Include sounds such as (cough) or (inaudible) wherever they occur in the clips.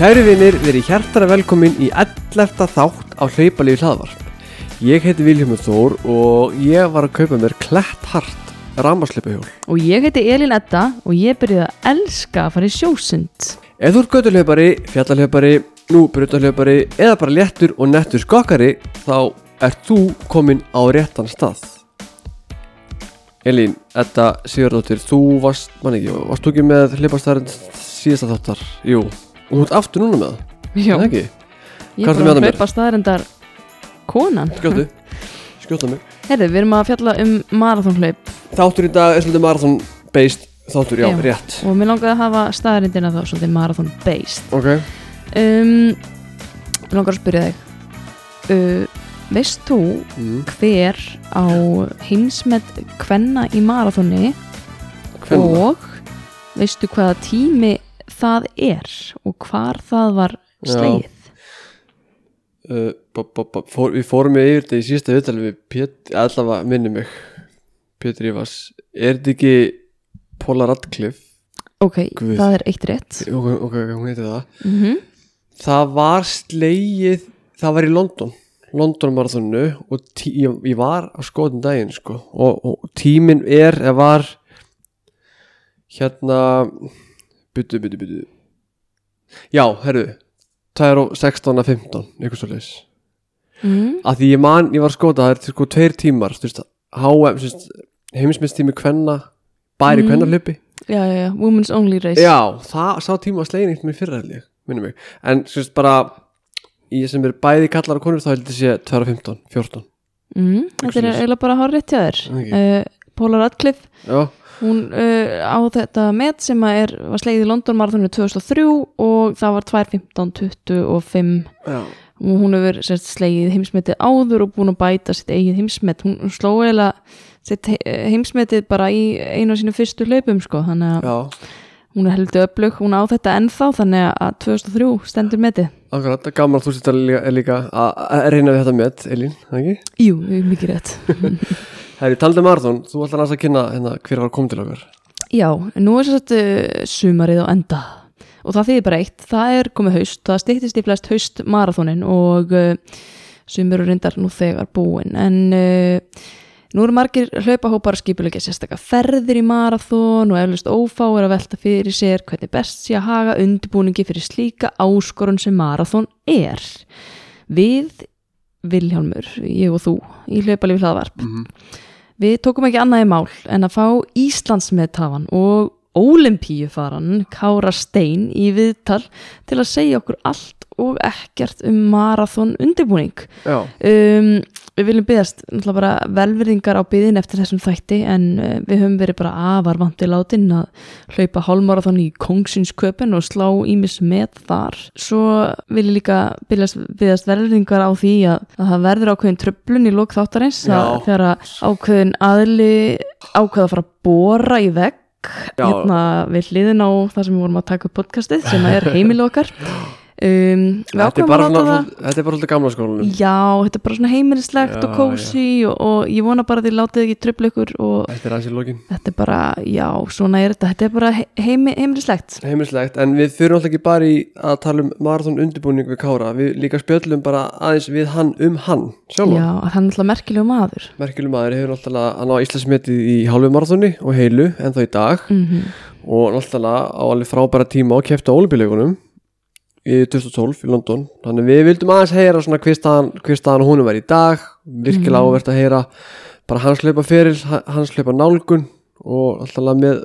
Kæri vinir, verið hjartara velkomin í 11. þátt á hlaupalífi hlaðvarp. Ég heiti Viljómur Þór og ég var að kaupa mér klett hart rammarslöpahjól. Og ég heiti Elin Edda og ég byrjuði að elska að fara í sjósund. Ef þú ert götulhlaupari, fjallalhlaupari, nú brutahlaupari eða bara léttur og nettur skokkari þá ert þú komin á réttan stað. Elín, Edda Sigurdóttir, þú varst, mann ekki, varst þú ekki með hlaupastæðarinn síðasta þáttar? Jú, og þú ert aftur núna með það, Já, ekki? ég er bara að hlaupa staðarendar konan. Skjóttu, (laughs) skjóttu mig. Herðu, við erum að fjalla um marathonhlaup Þáttur í dag er svolítið marathon based Þáttur, já, Já. rétt og mér langaði að hafa staðarendina þá svolítið marathon based. Ok, Um, mér langar að spyrja þig, uh, veist þú mm. hver á heimsmet kvenna í marathoni Kvenna. og veistu hvaða tími það er og hvar það var Já. slegið? uh, b -b -b fór, Við fórum við yfir þetta í síðasta viðtali við Pétur, allavega minni mig Pétur Ívars Er þetta ekki Paula Radcliffe? Ok, Guð. það er eitt rétt. Ok, ok, ok, hún heiti það Mm Það var slegið Það var í London London marathonu og tí, ég, ég var á skoðum daginn sko og, og tíminn er eða var hérna byttu, byttu, byttu já, herru það er á 16 að 15 eitthvað svo leis mm. að því ég man, ég var að skoða það er sko tveir tímar HM, heimsmyndstími kvenna bæri Mm. kvennarlöpi Já, já, já, women's only race. Já, það sá tíma að slegin eitt með fyrra held ég, minnum mig. En þú veist bara í sem er bæði kallar og konur þá held ég sé 2.15, 14 mm, Þetta er eiginlega bara hár rétt hjá þér. Ok. uh, Paula Radcliffe, já, hún uh, á þetta met sem er, var slegið í London marathonu 2003 og það var 2.15.25 já, og hún hefur sérst slegið heimsmetið áður og búin að bæta sitt eigið heimsmet. Hún sló he- heimsmetið bara í einu af sínu fyrstu hlaupum sko, þannig að já. hún er heldur öflug, hún á þetta ennþá þannig að 2003 stendur metið. Akkurat, það gaman þú sittar líka, líka að reyna við þetta met, Elín, það ekki? Jú, mikið rétt (laughs) Herri, talandi um marathon, þú ætlar að kynna hérna, hver var komið til okkar. Já, nú er sérst uh, sumarið á enda og það þýðir bara eitt, það er komið haust, það stýttist í flest haust marathonin og uh, sumur eru reyndar nú þegar búin. En uh, nú eru margir hlaupahópar að skipulegja sérstakka ferðir í marathon og eflust ófá er að velta fyrir sér hvernig best sé að haga undirbúningi fyrir slíka áskorun sem marathon er. Við, Vilhjálmur, ég og þú, í hlaupalífi hlaðvarp. Mm -hmm. Við tókum ekki annað í mál en að fá Íslandsmeðtafan og ólimpíufaran Kára Stein í viðtal til að segja okkur allt og ekkert um marathon undirbúning. Um, við viljum byggast náttúrulega bara velverðingar á byðin eftir þessum þætti en uh, við höfum verið bara afar vandi látin að hlaupa hálmarathon í kongsins-köpun og slá ímis með þar. Svo vil ég líka byggast, velverðingar á því að, að það verður ákveðin tröflun í lók þáttarins þegar að ákveðin aðli ákveða að fara að bóra í vegg Já. hérna við hliðin á það sem við vorum að taka upp podcastið sem er heimil okkar (gasps) um, þetta er bara er svolítið gamla skólanum. Já, þetta er bara svona heimilislegt Já, og kósi og, og ég vona bara að þið látið ekki tröfla ykkur Þetta er aðeins í lokin. þetta er bara, já, svona er þetta. Þetta er bara he- heimi, heimilislegt. Heimilslegt, en við fyrir alltaf ekki bara í að tala um marathon undirbúning við Kára. Við líka spjöllum bara aðeins við hann um hann sjálfan. Já, hann er alltaf merkilegu maður. Merkileg maður hefur náttúrulega að ná Íslandsmetið í hálfu marathoni og heilu en þá í dag. Mm og náttúrulega á alveg frábæra tíma og kefti á olimpíuleikunum í 2012 í London. Þannig við vildum aðeins heyra svona hver staðan, hver staðan hún er í dag. Virkilega Mhm. áverð að heyra bara hans hlaupa fyrir, hans hlaupa nálgun og náttúrulega með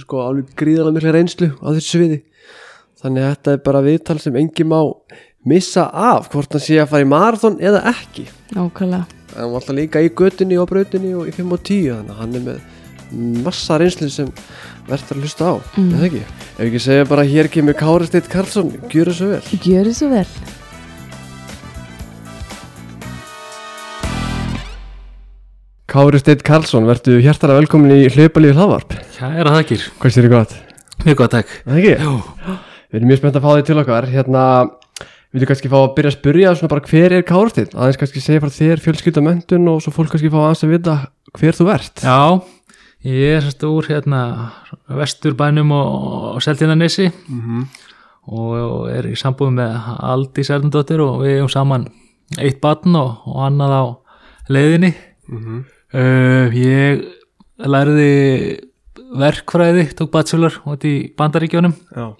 sko alveg gríðarlega mikla reynslu á þessu sviði. Þannig að þetta er bara viðtal sem engin má missa af hvort hann sé að fara í marathon eða ekki. Nákvæmlega. Hann var alltaf líka í götunni og brautinni og í 5 og 10 þannig að hann er með massa reynslu sem verður að hlusta á Mm. eða ekki, ef ekki segja bara hér kemur Kári Steit Karlsson, gjör þessu vel. Gjör þið svo vel. Kári Steit Karlsson, verður hjertalega velkomin í hlaupalífi hlaðvarp. Kæra þakkir, hvað sér þið gott? mjög gott takk. Eða ekki? Já, Við erum mjög spennt að fá þig til okkar. Hérna, við þú kannski fá að byrja að spyrja svona bara hver er Kári Steit? aðeins kannski segja frá þér fjölskylda mentun og svo fólk kannski fá aðeins að ég er sérst úr hérna vesturbænum og, Seltjarnanesi mm -hmm. og er í sambúið með Aldís Erndóttir og við erum saman eitt barn og, og annað á leiðinni Mhm. uh, ég lærði verkfræði, tók bachelor út í bandaríkjónum Já,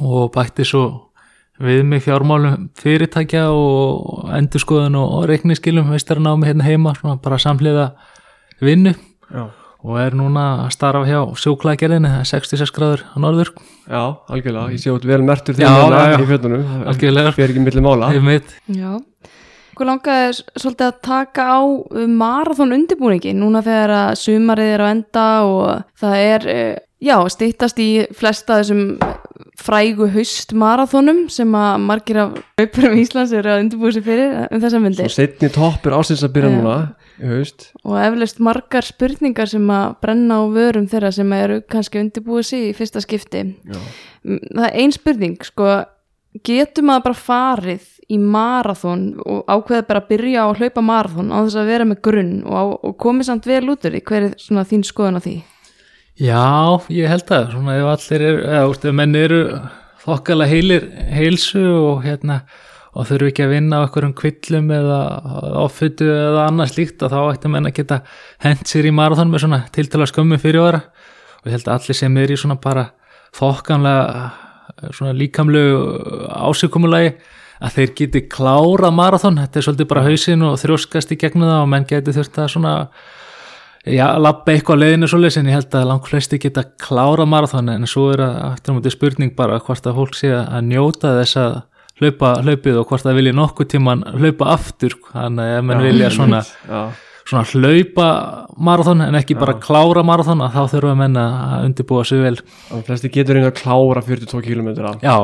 og bætti svo við mig fjármálum fyrirtækja og endurskoðun og, og reikniskilum veistaranámi hérna heima, bara samhliða vinnu já, og er núna að starfa hjá sjóklækjarinn 66 gráður á norður já, algjörlega Ég sé út vel mertur þegar já, já. í fjöldunum Það algjörlega fer ekki milli mála. Já. Hvað langaði svolítið að taka á marathon undirbúningi núna þegar að sumarið er á enda og það er, eh, já, stýttast í flesta þessum frægu haust marathonum sem að margir af hlaupurum Íslands eru að undirbúið sér fyrir um þessa Svo myndir setni toppur ásins að byrja Já. núna Í haust og eflaust margar spurningar sem að brenna á vörum þeirra sem eru kannski undirbúið sér í fyrsta skipti. Já, Mm, Það er ein spurning, sko, getur maður bara farið í marathon og ákveða bara að byrja á að hlaupa marathon á þess að vera með grunn og, á, og komið samt vel út úr því, hver er svona þín skoðun á því? Já, ég held að svona ef allir eru, eða úrst, ef menn eru þokkalega heilir heilsu og hérna og þurfu ekki að vinna á einhverjum kvillum eða áfytu eða annað slíkt og þá ætti menn að geta hent sér í marathon með svona tiltala skömmu fyrir ára og ég held að allir sem er í svona bara þokkanlega svona líkamlegu ásökumulagi að þeir geti klára marathon, þetta er svolítið bara hausinn og þrjóskast í gegnum það og menn geti þurft að svona já, lappa eitthvað á leiðinu svoleiðis en ég held að langt flesti geta klára marathon. En svo er að aftur á móti spurning bara hvort að fólk sé að njóta þess að hlaupa hlaupið og hvort það vilja nokkuð tíman hlaupa aftur þannig að ef menn vilja svona, (laughs) já, svona hlaupa marathon en ekki bara klára marathon að þá þurfa menn að undirbúa sig vel. Og flesti getur einhver klára 42 km já,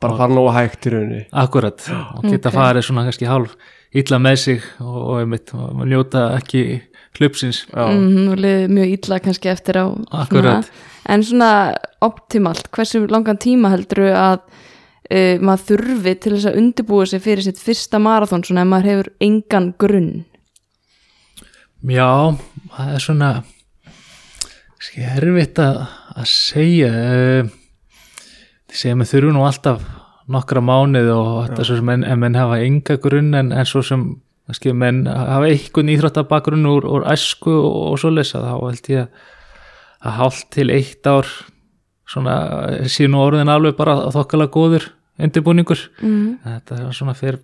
bara fara nógu hægt í rauninni. Akkurat og geta Ok. farið svona kannski hálf illa með sig og, og, einmitt, og njóta ekki hlupsins Já, Mm, mjög illa kannski eftir á Akkurat. svona, en svona optimalt, hversu langan tíma heldur að uh, maður þurfi til þess að undirbúa sig fyrir sitt fyrsta marathon svona ef maður hefur engan grunn. Já, það er svona skil erfitt að, að segja eh, þið segja með þurfu nú alltaf nokkra mánuð og þetta svo sem menn, en menn hafa enga grunn en, en svo sem skil, menn hafa einhvern íþróttabagrunn úr, úr æsku og, og svo lesa þá held ég að, að hálft til eitt ár svona síðan orðin alveg bara þokkalega góður undirbúningur. Mm. þetta er svona fyrir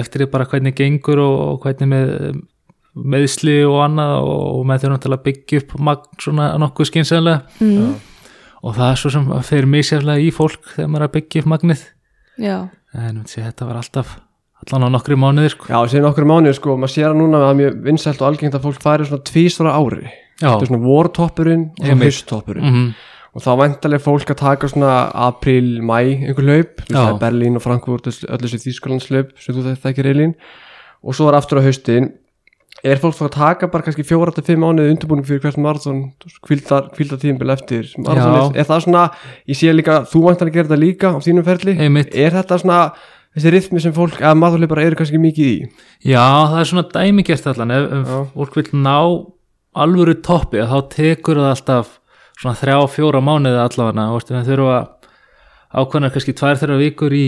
eftir því bara hvernig gengur og, og hvernig með meðsli og annað og, og með þau náttúrulega byggja upp magn svona nokkuð skynsenlega Mm. og það er svo sem fyrir misjaflega í fólk þegar maður er að byggja upp magnið. Já, en sé, þetta var alltaf allan á nokkri mánuðir sko. já sér nokkur mánuð sko, maður sér að núna að það er mjög vinsælt og algengt að fólk færi svona tvísvara ári. Já, þetta er svona vortoppurinn og hausttoppurinn. Mm og þá væntalega fólk að taka svona april, mæ, einhver hlaup. Er Berlín og Frankfurt öll þessi Þýskalandslaup sem þú þekkir Elín. Og svo er aftur á haustin. Er fólk þá að taka bara kannski fjóra til fimm mánuði undirbúning fyrir hvert marathon kvilda tímbil eftir marathonið, er það svona, ég sé líka þú væntalega gerir þetta líka á þínum ferli. Einmitt. Er þetta svona þessi rithmi sem fólk, eða maðurleipar eru kannski mikið í? Já, það er svona dæmigert allan. Ef, ef fólk vil ná alvöru toppi þá tekur það alltaf svona þrjá, fjóra mánuði allavega og við þurfum að ákvæmna kannski tvær þeirra vikur í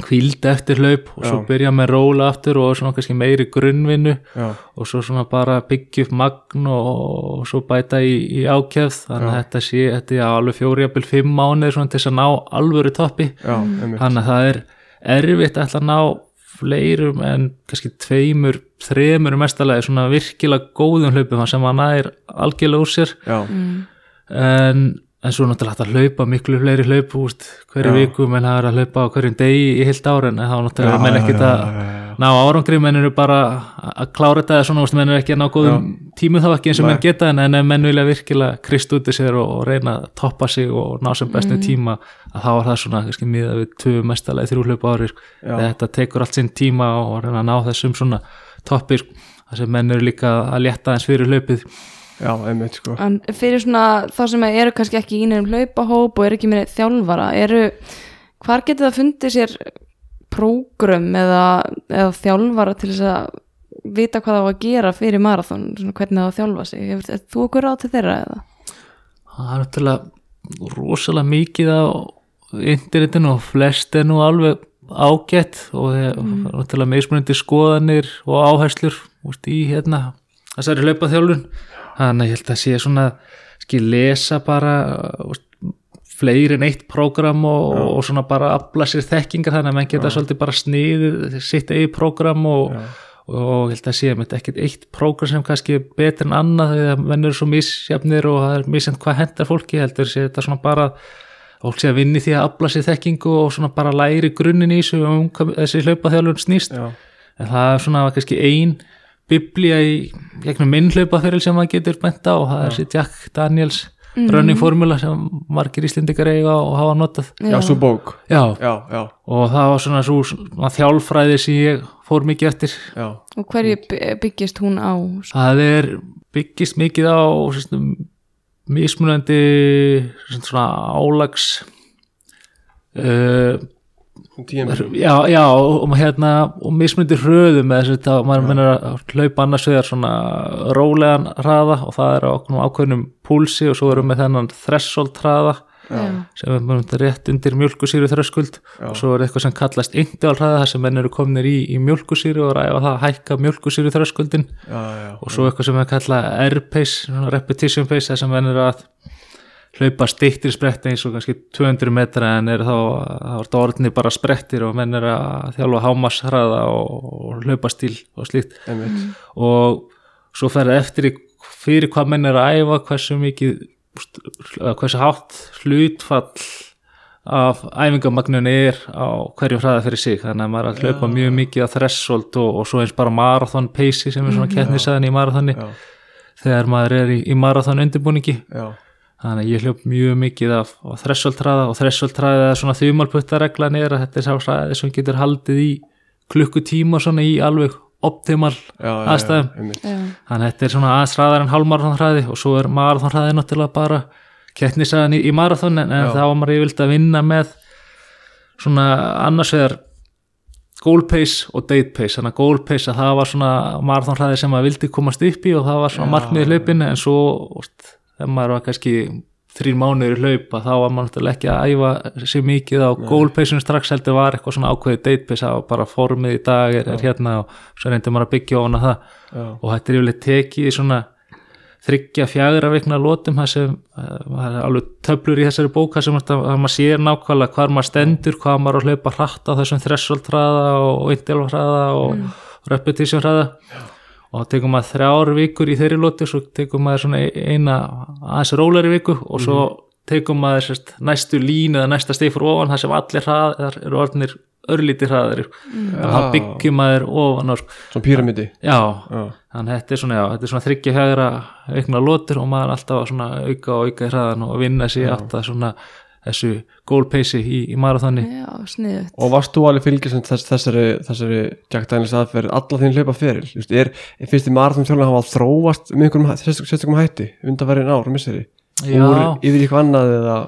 kvíld eftir hlaup og svo Já. byrja með róla aftur og svona kannski meiri grunnvinnu já, og svo svona bara byggja upp magn og, svo bæta í, í ákjöf þannig að þetta sé, þetta er alveg fjóri jafnvel fimm mánuði svona til þess að ná alvöru toppi. Þannig að það er erfitt að ná fleirum en kannski tveimur, þremur mestalagi svona virkilega góðum hlaupum sem að næri algjörlega úr sér mm. en, en svo náttúrulega hægt að hlaupa miklu fleiri hlaup úst, hverju viku menn hafa verið að hlaupa á hverjum degi í heilt ára en þá náttúrulega Já, menn já, ekkert já, að já, já. Ná árangri menn eru bara að klára þetta eða svona, menn eru ekki að ná góðum tímum þá ekki eins og Nei. menn geta en, ef menn vilja virkilega krist út í sér og, og reyna að toppa sig og ná sem bestu tíma að þá var það svona kannski miða við tvö mestalegi þrjú hlaup á ári sko. Þetta tekur allt sinn tíma og reyna að ná þessum svona toppi sko. þar sem menn eru líka að létta eins fyrir hlaupið já, einmitt sko En fyrir svona þá sem eru kannski ekki í nefnum hlaupahóp og eru ekki með þjálfara, eru, hvar getur það fundið sér prógrum eða, eða þjálfara til þess að vita hvað það var að gera fyrir marathon, svona hvernig það var að þjálfa sig. Er þú okkur ráð til þeirra eða? það er náttúrulega rosalega mikið á internetinu og flest er nú alveg ágætt og það er náttúrulega mismunandi skoðanir og áherslur úst, í hérna þessari hlaupaþjálfun þannig að ég held að sé svona skil lesa bara úst, fleiri en eitt prógram og, og svona bara afla sér þekkingar þannig að menn geta svolítið bara sniðið sitt eigi prógram og, og ég held að sé að ekkert eitt prógram sem kannski er betur en annað þegar menn eru svo misjafnir og það er misjafn hvað hendar fólki heldur sé þetta svona bara fólk sé að vinni því að afla sér þekkingu og svona bara læri grunninn í þessu um þessi hlaupaþjálfun snýst. Já, en það er svona kannski ein biblía í gegnum minn hlaupaferil sem maður getur bent á og það er þessi Jack Daniels running formula sem margir íslendingar eiga og hafa notað. Já, svo bók. Já, Já, já, og það var svona svo svona þjálfræði sem ég fór mikið eftir. Já. Og hverju by- byggist hún á það er byggist mikið á svona, mismunandi svona álags uh, Tíðan já, já og, hérna og mismundi hröðu með þess að maður minnur að hlaupa annars vegar svona rólegan hraða og það er á okkur ákveðnum púlsi og svo erum við með þennan threshold hraða sem er bara rétt undir mjölkusýru þröskuld og svo er eitthvað sem kallast indiál hraða þar sem menn eru kominir í, í mjölkusýru og ræfa það að hækka mjölkusýru þröskuldin Já, já, og svo eitthvað sem er kallað R-pace, repetition pace þar sem menn eru að hlaupa stýttir spretti eins og kannski 200 metra en er þá, þá er þetta orðinni bara sprettir og menn er að þjálfa hámasshraða og, og hlaupa stíl og slíkt. Einmitt. Og svo fer það eftir fyrir hvað menn er að æfa hversu mikið hversu hátt hlutfall af æfingamagnunni er á hverju hraða fyrir sig. Þannig að maður er að hlaupa mjög mikið að threshold og, og svo eins bara marathon pace sem er svona kettnisaðan í marathoni Já, þegar maður er í, í marathon undirbúningi. Já, þannig að ég hljóp mjög mikið af, af þressoltræða og þressoltræða er svona þumalputtareglan er að þetta er sá hraði sem getur haldið í klukkutíma svona í alveg optimal já, já, já, aðstæðum einmitt já, þannig að þetta er svona aðeins hraðar en hálfmarathon hraði og svo er marathon hraði náttúrulega bara kettnisaðan í, í marathon en, en Já. þá var maður yfirlt að vinna með svona annars vegar goal pace og date pace þannig að goal pace að það var svona marathon hraði sem maður vildi komast upp í og það var svona Já. markmiði hlaupin en svo þegar maður var kannski þrír mánuður í hlaupa þá var maður náttúrulega ekki að æfa sér mikið á pace strax heldur var eitthvað svona ákveðið það var bara formið í dag er, er hérna og svo reyndi maður að byggja ofan að það. Já, og þetta er yfirleitt tekið í svona þryggja fjagra vikna lótum það sem uh, það er alveg töflur í þessari bóka sem að, að maður sér nákvæmlega hvar maður stendur, hvað maður að hlaupa hratt á þessum threshold hraða og hraða og repetition hraða og tekum maður þrjár vikur í þeirri lóti og svo tekum maður svona eina aðeins rólari viku og svo tekum maður sérst, næstu línu eða næsta steg fyrir ofan þar sem allir hraðar eru orðnir örlítið hraðar og það byggjum maður ofan á sko. svona píramidi já, Já, þannig að þetta er svona, er svona þryggja fjagra aukna lótur og maður alltaf að svona auka og auka í hraðan og vinna sig átt að svona þessu goal pace í, í marathoni. Já, sniðut og varst þú alveg fylgjast þess, þessari, þessari Jack Daniels aðferð alla þín hlaupa fyrir Just, er, er fyrst í marathon þjálfur að hafa þróast með einhverjum sérstökum hætti undanverðin ár, misseri? Já. úr yfir eitthvað annað eða?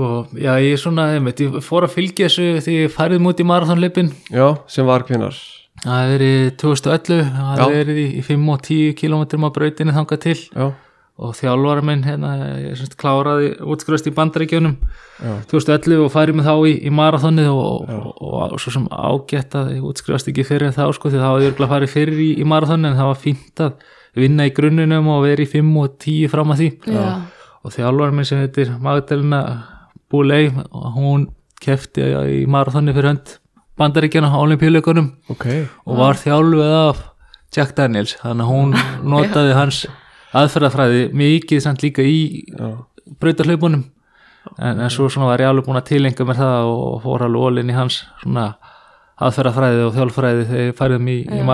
Og já, ég er svona, einmitt, ég fór að fylgja þessu því ég færið múti í marathonleipin já, sem var hvenar það hefði verið 2011 það hefði verið í, í 5 og 10 kilometrum á brautinu þangað til. Já, og þjálfara minn hérna, ég semst kláraði útskrifast í bandaríkjunum já, 2011 og færið mig þá í, í marathonið og, og, og, og svo sem ágætt að ég útskrifast ekki fyrir þá sko því þá hafði ég örugglega farið fyrir í, í marathonið en það var fínt að vinna í grunnunum og vera í 5 og 10 fram að því. Já, og þjálfara minn sem heitir Magdalena Búlei hún kefti í marathoni fyrir hönd bandaríkjana á olimpíuleikunum ok. og var þjálfuð af Jack Daniels þannig að hún (laughs) notaði hans aðferðafræði mikið samt líka í já, brautarhlaupunum. En, en svo svona var ég alveg búin að tilenga mér það og fór alveg ólinn í hans svona aðferðafræði og þjálfræði þegar ég færið mér í, í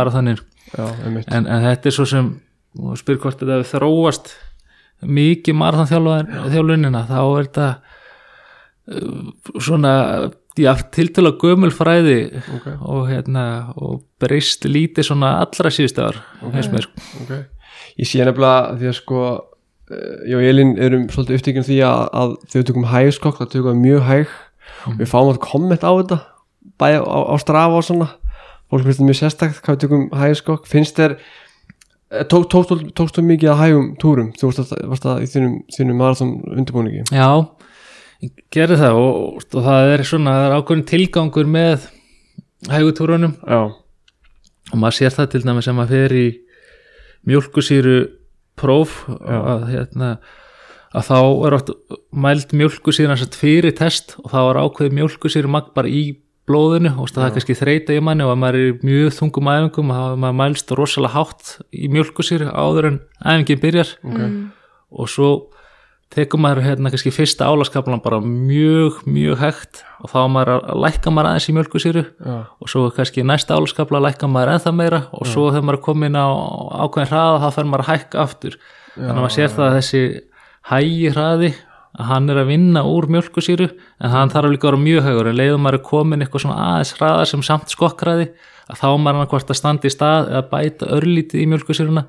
einmitt. En, en þetta er svo sem og spyr hvort þetta hefur þróast mikið marathonþjálfunina þá er þetta uh, svona já, tiltöla gömul fræði ok, og hérna og breyst lítið svona allra síðustu ár finnst mér. Ok ég sé nefnilega því að sko eh, ég og Elín erum svolítið upptíkinn því að, að við tökum hægskokk þá tökum mjög hæg. Og við fáum að komment á þetta bæði á, á strafa og svona. Fólk finnst þetta mjög sérstakt hvað við tökum hægskokk finnst þér eh, tók, tókstu, tókstu mikið að hægum túrum? Þú varst að, varst að í þínum, þínum marathon undirbúningi. Já, gerir það og, og það er svona það er ákveðin tilgangur með hægutúrunum. Já, og maður sér það til dæmis sem maður fer í mjölkusýru próf að, hérna, að þá er oft mæld mjölkusýran fyrir test og þá er ákveðið mjölkusýru magn bara í blóðinu og það er kannski þreita í manni og að maður er mjög þungum æfingum þá er maður mælst rosalega hátt í mjölkusýru áður en æfingin byrjar. Ok. Og svo tekur maður hérna kannski fyrsta álaskaplan bara mjög, mjög hægt og þá maður að lækka maður aðeins í mjölkusýru já, og svo kannski næsta álaskapla lækka maður ennþá meira og svo þegar maður er komin á ákveðin hraða þá fer maður að hækka aftur. Þannig að maður sér það að þessi hægi hraði að hann er að vinna úr mjölkusýru en hann þarf líka að vera mjög hægur. En leiðum maður er komin eitthvað svona aðeins hraða sem samt skokkræði að þá maður annað að standa í stað eða bæta örlítið í mjölkusýruna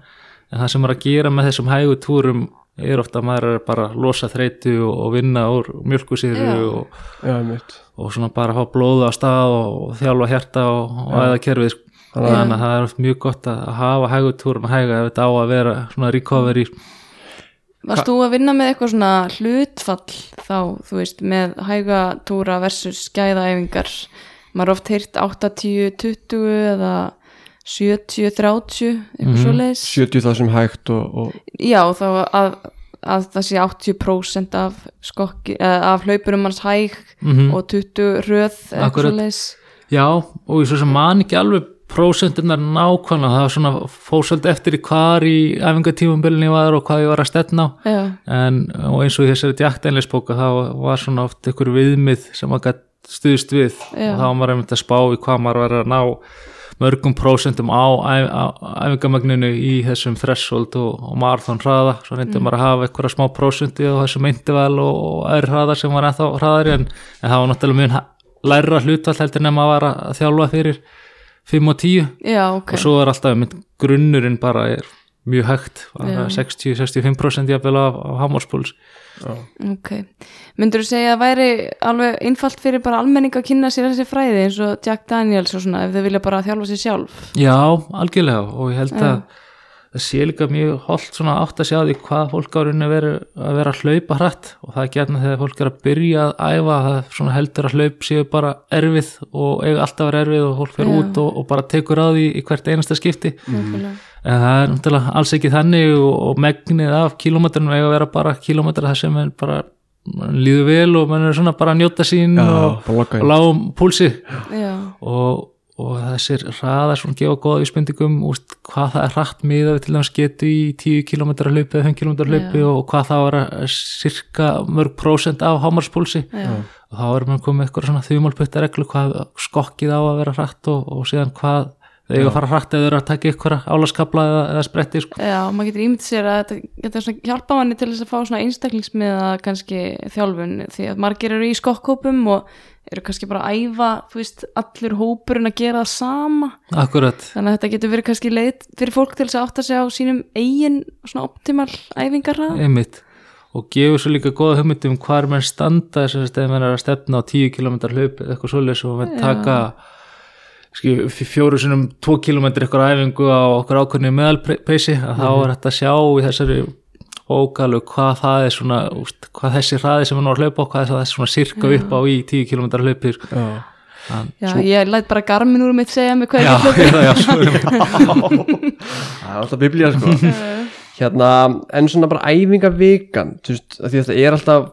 en það sem maður að gera með þessum hægu túrum er ofta að maður er bara að losa þreytu og, og vinna úr mjölkusýru og, og svona bara að fá blóðu á stað og þjálfa hjarta og, og eða kerfið sko. Þannig að það er oft mjög gott að hafa hægutúrum hæga ef þetta á að vera svona recovery. Varst þú að vinna með eitthvað svona hlutfall þá, þú veist, með hæga túra versus skæðaæfingar maður oft heyrt 80-20 eða 70-30 eitthvað Mhm. svo leiðis 70 það sem hægt og, og Já, þá að, að það sé 80% af skokki, eða af hlaupurum manns hæg mm og 20 röð eitthvað svo leiðis já og ég svo sem man ekki alveg prósentunar nákvæmlega. Það var svona fórsöld eftir í hvar í æfingatífumbilinni var og hvað ég var að stefna en og eins og í þessari djaktænleisbóka þá var svona oft ykkur viðmið sem maður gætt stuðst við. Já. og þá var maður einmitt að spá í hvað maður var að ná mörgum prósentum á, æfingamagninu í þessum threshold og, og marathon hraða svo reyndi maður að hafa eitthvað smá prósentu á þessum interval og, og aðri hraða sem var ennþá hraðari en, en það var náttúrulega mjög læra hlutvall heldur en maður var að þjálfa fyrir 5 og 10 já, ok. Og svo er alltaf mynd, grunnurinn bara er mjög hægt, Já. 60-65% jafnvel af, af hámórspúls Ok, myndur þú segja að væri alveg einfalt fyrir bara almenning að kynna sér þessi fræði eins og Jack Daniels og svona ef þau vilja bara þjálfa sér sjálf Já, algjörlega og ég held Já. að það sé líka mjög holdt svona átt að sjá því hvað fólk árunni að vera að vera að hlaupa hratt og það er gætna þegar fólk er að byrja að æfa það svona heldur að hlaup séu bara erfið og eiga alltaf að vera erfið og fólk fer Já. út og, og bara tekur á því í hvert einasta skipti mm. En það er náttúrulega alls ekki þannig og, megnið af kílómetrunum eiga að vera bara kílómetra þar sem bara líður vel og mann er svona bara að njóta sín já, og, og lágum púlsi. Og, og þessir hraðar svona gefa góða vísbendingum úst, hvað það er hratt miða við til dæmis getu í 10 km hlaupi eða 5 km hlaupi og hvað það var að cirka mörg prósent af hámarspúlsi og þá erum við komið eitthvað svona þumálputta reglu hvað skokkið á að vera hratt og, og síðan hvað þeir eiga að fara hratt eða þeir eru að taka ykkur álaskabla eða, eða spretti sko. já, maður getur ímynd sér að þetta getur svona hjálpa manni til þess að fá svona einstaklingsmiða kannski þjálfun því að margir eru í skokkhópum og eru kannski bara að æfa, þú veist, allur hópurinn að gera það sama. Akkurat, þannig að þetta getur verið kannski leið fyrir fólk til þess að átta sig á sínum eigin svona optimal æfingar einmitt. Og gefur svo líka góða hugmyndum hvar menn standa þess að þegar menn er að stefna á 10 km hlaup eitthvað svoleiðis og menn taka fjóru sinum 2 km eitthvað æfingu á okkur ákveðni meðalpeysi að þá er þetta að sjá í þessari bókalu hvað það er svona úst, hvað þessi hraði sem hann var að hlaupa á hvað það er svona sirka upp á í 10 km hlaupi sko. já, Þann- Já, ég læt bara garmin úr mitt segja mig hvað já, ég get já, svo (laughs) við það er alltaf biblía sko. Hérna, en svona bara æfingavikan þú veist, af því að þetta er alltaf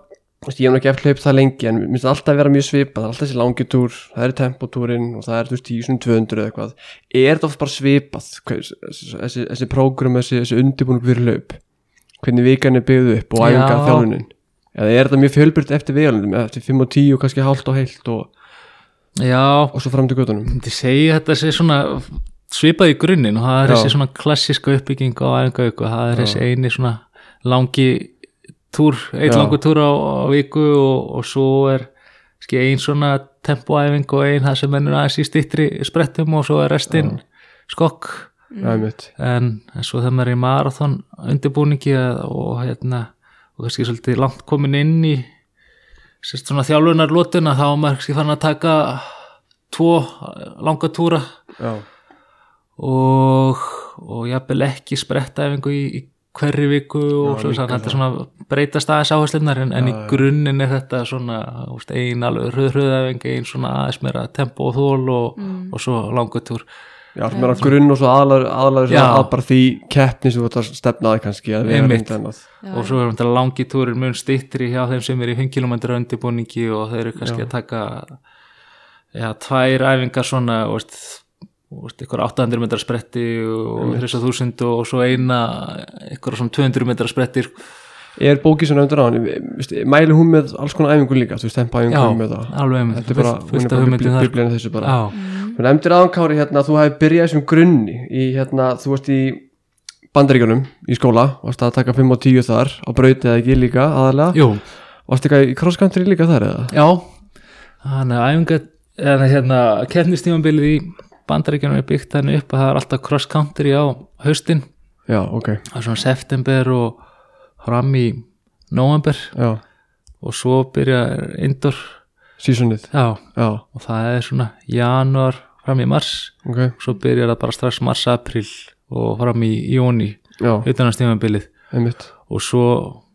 ég hef nú ekki eftir hlaup það lengi en mér finnst það alltaf að vera mjög svipað, það er alltaf þessi langi túr það er tempotúrin og það er þú veist 10 200 eða eitthvað, er þetta oft bara svipað þessi, þessi, prógram þessi, þessi undirbúning fyrir hlaup? Hvernig vikan er byggð upp og æfingar þjálfunin? Eða er þetta mjög fjölbryrt eftir viðalundum eftir 5 og 10 og kannski hálft og heilt og, og svo fram til segja þetta sé svona svipað í grunninn og það er þessi svona klassíska uppbygging á æfingavíku, það er þessi eini svona langi túr, eitt langur túr á, á viku og, og svo er ski, ein svona tempoæfing og ein það sem mennur aðeins í stittri sprettum og svo er restinn skokk. Mitt en, en svo þegar maður er í marathon undirbúningi og hérna og kannski svolítið langt komin inn í sérst svona þjálfunar lótuna þá er maður kannski fann að taka tvo langa túra. Já, og, og jafnvel ekki sprettæfingu í, í hverri viku og Já, svo, líka þetta er svona breytast aðeins áherslunar en, en í grunninn er þetta svona úst, ein alveg hröðhröðæfing ein svona aðeins meira tempo og þól og, og svo langutúr Já, er á grunn og svo aðlaður, Já. að bara því keppni sem þú ert að stefna að kannski að vera Einmitt. reynd annað og svo er þetta langi túrir mun styttri hjá þeim sem er í 5 km undirbúningi og þeir eru kannski Já. að taka já, tvær æfingar svona og veist, ykkur 800 metrar spretti og 3000 og svo eina ykkur svona 200 metrar sprettir. Er bókið sem nefndur á hann, mæli hún með alls konar æfingu líka, þú veist, tempa já, æfingu með það alveg Þetta er bara, hún er bara biblíðan þessu bara. Já, Þú nefndir aðan Kári hérna að þú hefði byrjað þessum grunni í hérna, þú varst í bandaríkjunum í skóla, varst að taka 5 og 10 þar á brautið eða ekki líka aðalega jú, Varst eitthvað í cross country líka þar eða? já. Þannig að æfinga eða hérna, keppnistímanbilið í bandaríkjunum er byggt þannig upp að það er alltaf cross country á haustin. Já, ok, það er svona september og fram í november já, og svo byrja indoor. Seasonið. Já, Já, og það er svona januar fram í mars. Ok, svo byrjar það bara strax mars, april og fram í jóni já, utanastímanbilið einmitt. Og svo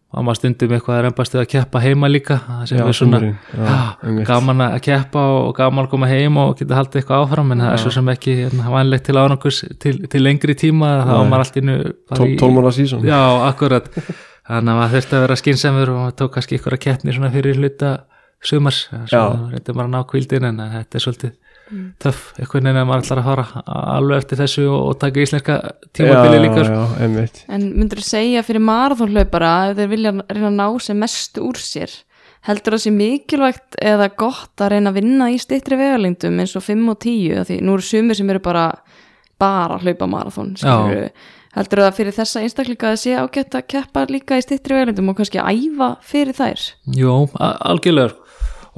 að maður stundum eitthvað að reymbast við að keppa heima líka sem Já, er svona sumrin, já, já, gaman að keppa og gaman að koma heim og geta haldið eitthvað áfram en það er svo sem ekki hérna, vanlegt til ánokurs til, til lengri tíma þá var maður allt innu Tól- Tólmála season. Já, akkurat. Þannig að maður þurfti að vera skinsamur og maður tók kannski ykkur að keppni fyrir hluta sumars, svo Já. reyndi maður að ná kvildin en þetta er svolítið töff, eitthvað neina maður ætlar að fara alveg eftir þessu og, og taka íslenska tímabili líka sko. Já, já, En myndur þú segja fyrir marathonhlaupara ef þeir vilja reyna að ná sem mest úr sér heldur það sé mikilvægt eða gott að reyna að vinna í stittri vegalengdum eins og 5 og 10 af því nú eru sumir sem eru bara bara að hlaupa skilurðu. heldur það fyrir þessa einstaklinga að sé ágætt að keppa líka í stittri vegalengdum og kannski að æfa fyrir þær Jú, a- algjörlega.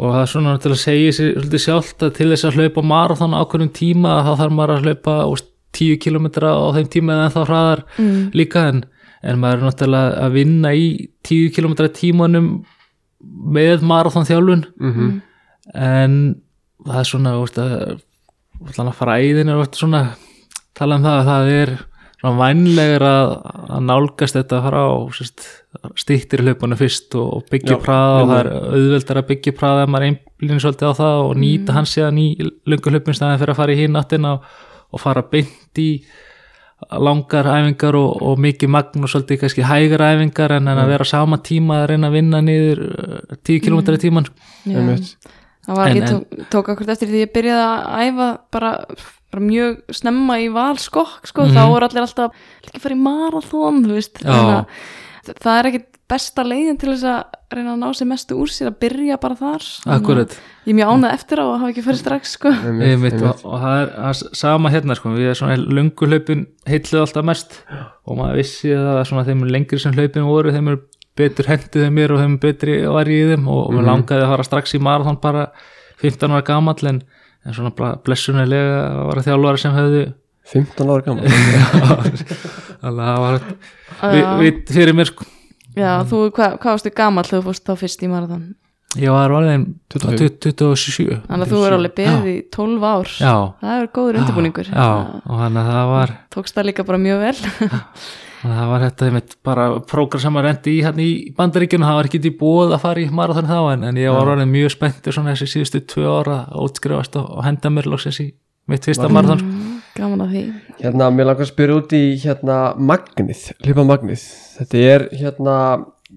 Og það er svona til að segja sér svolítið sjálft að til þess að hlaupa marathon á hverjum tíma þá þarf maður að hlaupa úst, 10 km á þeim tíma eða þá hraðar mm. líka. En, en maður er náttúrulega að vinna í 10 km tímanum með marathon þjálfun mm en það er svona úst, að, að fara æðin er svona tala um það að það er svona vænlegur að, að nálgast þetta að fara á sérst, stýttir hlaupunum fyrst og, byggja praða og það er auðveldar að byggja praða ef maður einblínir svolítið á það og nýta hans síðan í löngu hlaupin staðin fyrir að fara í hinn áttina og, og fara beint í langar æfingar og, og mikið magn og svolítið kannski hægar æfingar en, en að vera á sama tíma að reyna að vinna niður uh, 10 km í tíman það var, ég tók, tók akkur eftir því ég byrjaði að æfa bara mjög snemma í valskokk sko, Mhm. þá voru allir alltaf ekki fara í marathon þú veist, Já. þannig að það er ekkit besta leiðin til þess að reyna að ná sér mestu úr sér að byrja bara þar að ég er mjög ánað eftir á að hafa ekki farið strax sko. Einmitt, Einmitt, einmitt. og, og það er það er sama hérna sko, við erum svona löngu hlaupin heitluð alltaf mest og maður vissi að svona þeim lengri sem hlaupin voru þeim er betur hendið þeim mér og þeim betri var í þeim og mm Mhm. langaði að fara strax í marathon bara 15 ára gamall en, en svona bara blessunarlega var það þjálfari sem hefðu 15 ára (laughs) að það var við, fyrir mér sko. Já, þú, hvað, varstu gamall þegar þú fórst þá fyrst í marathon? Ég var alveg 25. 27 þannig að þú er alveg beðið í 12 ár. Já, það er góður undirbúningur. Já, og þannig að það var tókst það líka bara mjög vel (laughs) það var þetta einmitt bara prógram sem að rendi í hérna í bandaríkjunum, það var ekki í búið að fara í marathon þá en, en ég var orðin mjög spenntur svona þessi síðustu tvö ára að útskrifast og, og henda mér loksins í mitt fyrsta marathon sko. Mm, gaman að því. Hérna, mér langar að spyrja út í hérna magnið, hlipa magnið. Þetta er hérna,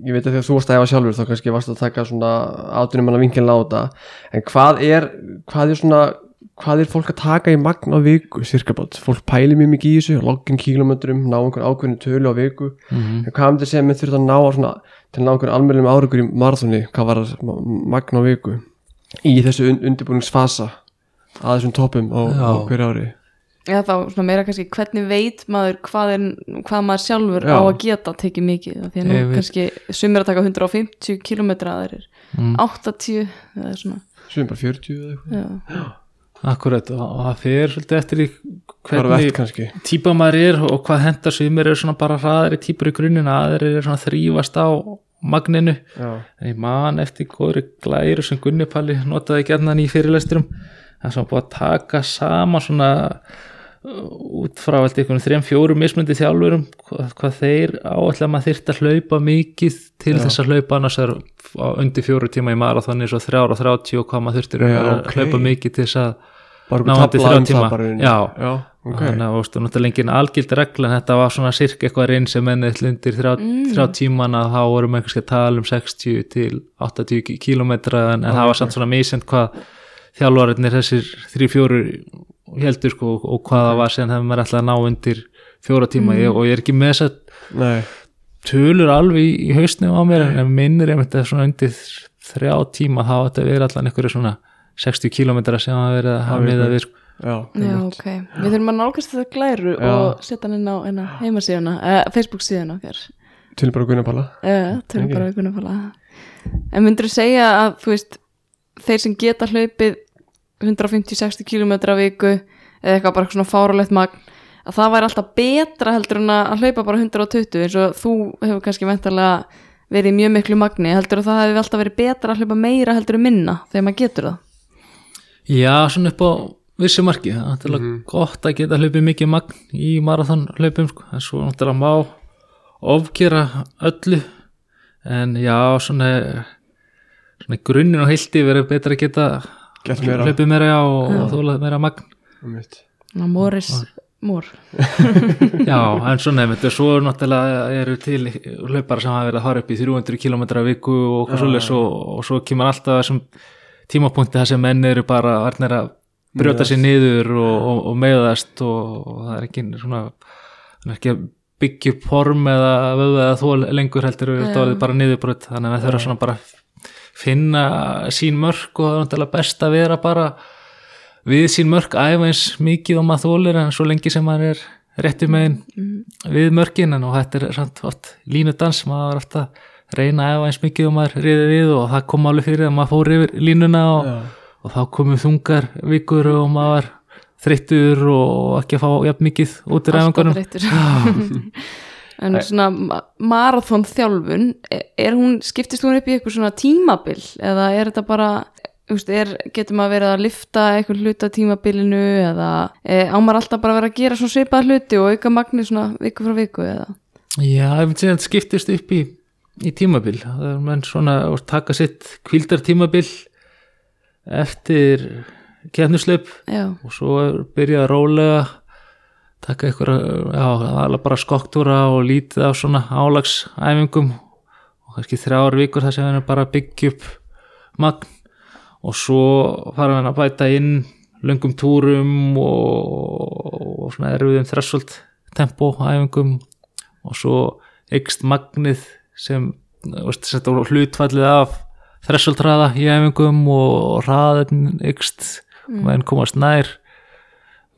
ég veit að þegar þú varst að æfa sjálfur þá kannski varst að taka svona átunum manna vinkinlega á þetta. En hvað er, hvað er svona, hvað er fólk að taka í magn á viku, cirka bát Fólk pæli mjög mikið í þessu, loggin kílometrum, ná einhvern ákveðinu tölu á viku. Mm En hvað myndi segja með þurft að ná á svona, til að ná einhvern almennum árangur í marathoni, hvað var magn á viku? Í þessu un undirbúningsfasa að þessum toppum á, á hverju ári. Já, þá svona meira kannski hvernig veit maður hvað, er, hvað maður sjálfur Já. á að geta tekið mikið? Af því að nú veit. kannski sumir að taka 150 km aðrir Mm. 80 eða svona. Svo bara 40 eða eitthvað. Já. Akkurat og, það fer svolítið eftir í hvernig típa maður er og hvað hendar sumir eru svona bara hraðari típur í grunninn aðrir eru svona þrýfast á magninu. Já, en ég man eftir góðri glæru sem Gunni Palli notaði gerðan í fyrirlesturum það sem var búið að taka sama svona út frá allt einhvern þrejum fjórum mismundi þjálfurum hvað, hvað þeir að maður þyrft að hlaupa mikið til Já. þess að hlaupa annars er undir fjóru tíma í marathoni svo þrjára og hvað maður þurftir Já, að ok. hlaupa mikið til þess að bara Ná, einhver undir tabla þrjá tíma. Já. já ok. Þannig að þú náttúrulega engin algild regla en þetta var svona sirk eitthvað reynd sem mennið undir þrjá, Mm. þrjá tímana þá vorum einhverski að tala um 60 til 80 kílómetra en, en það var samt svona misend hvað þjálfarinnir þessir þrjú fjóru heldur sko og hvað það var sem hefur maður ætlaði að ná undir fjóra tíma. Ég, og ég er ekki með þess að nei. tölur alveg í, í hausnum á mér en minnir einmitt að svona undir þrjá tíma þá þetta verið allan einhverju svona 60 kílómetra sem að verið að hafa Hafa miða ykkur. við sko. já Já, ok. Við þurfum að nálgast þetta glæru Já. og setja hann inn á á heimasíðuna, uh, Facebook síðuna okkar. til bara Gunnapalla Uh, tölum Ok. bara við gunnafala. En myndur þú segja að, þú veist, þeir sem geta hlaupið 150-60 km á viku eða eitthvað bara svona fáralegt magn, að það væri alltaf betra heldur en að hlaupa bara 120 eins og þú hefur kannski ventarlega verið í mjög miklu magni, heldur að það hefur alltaf verið betra að hlaupa meira heldur en minna þegar maður getur það. Já, svona upp á vissu marki, það er náttúrulega gott að geta hlaupið mikið magn í marathon hlaupum sko, en svo náttúrulega má ofgera öllu. En já, svona svona grunninn og heilti verið betra að geta hlaupið meira já, og, og þólað meira magn. Ná, Morris, Mór. (laughs) Já, en svona einmitt, og svo náttúrulega eru til hlaupar sem hafa verið að fara upp í 300 km að viku og og, og svo kemur alltaf þessum tímapunkti þar sem menn eru bara varnir að brjóta sér niður og, og, og meðast og, og það er ekki svona það er ekki að byggja upp form eða vöðu eða þól lengur heldur við orðið bara niðurbröð þannig að það þurfa svona bara finna sín mörk og það er náttúrulega best að vera bara við sín mörk æfa eins mikið og maður þólir en svo lengi sem maður er rétti megin við mörkin. En og þetta er samt oft línudans, maður er ofta að reyna að æfa eins mikið og maður reyði við og það kom alveg fyrir að maður fór yfir línuna og, og þá komu þungar vikur og maður þreyttur og ekki að fá jafn mikið út í þreyttur. (laughs) En svona ma- marathon þjálfun er hún, skiptist hún upp í eitthvað svona tímabil eða er þetta bara veist, er, getur maður verið að lifta eitthvað hluta á tímabilinu eða e, ámar alltaf bara vera að gera svona svipað hluti og auka magni svona viku frá viku eða? Já, ég segja að þetta skiptist upp í, í tímabil. Það er menn svona að taka sitt kvildar tímabil eftir já, og svo er byrjað að rólega taka alveg bara skokktúra og lítið af svona álagsæfingum og kannski þrjár vikur þar sem við erum bara að byggja upp magn. Og svo fara við að bæta inn löngum túrum og, og svona erfiðum þressolt tempo æfingum. Og svo ykst magnið sem hlutfallið af þressoltraða í æfingum og hraðin ykst og enn komast nær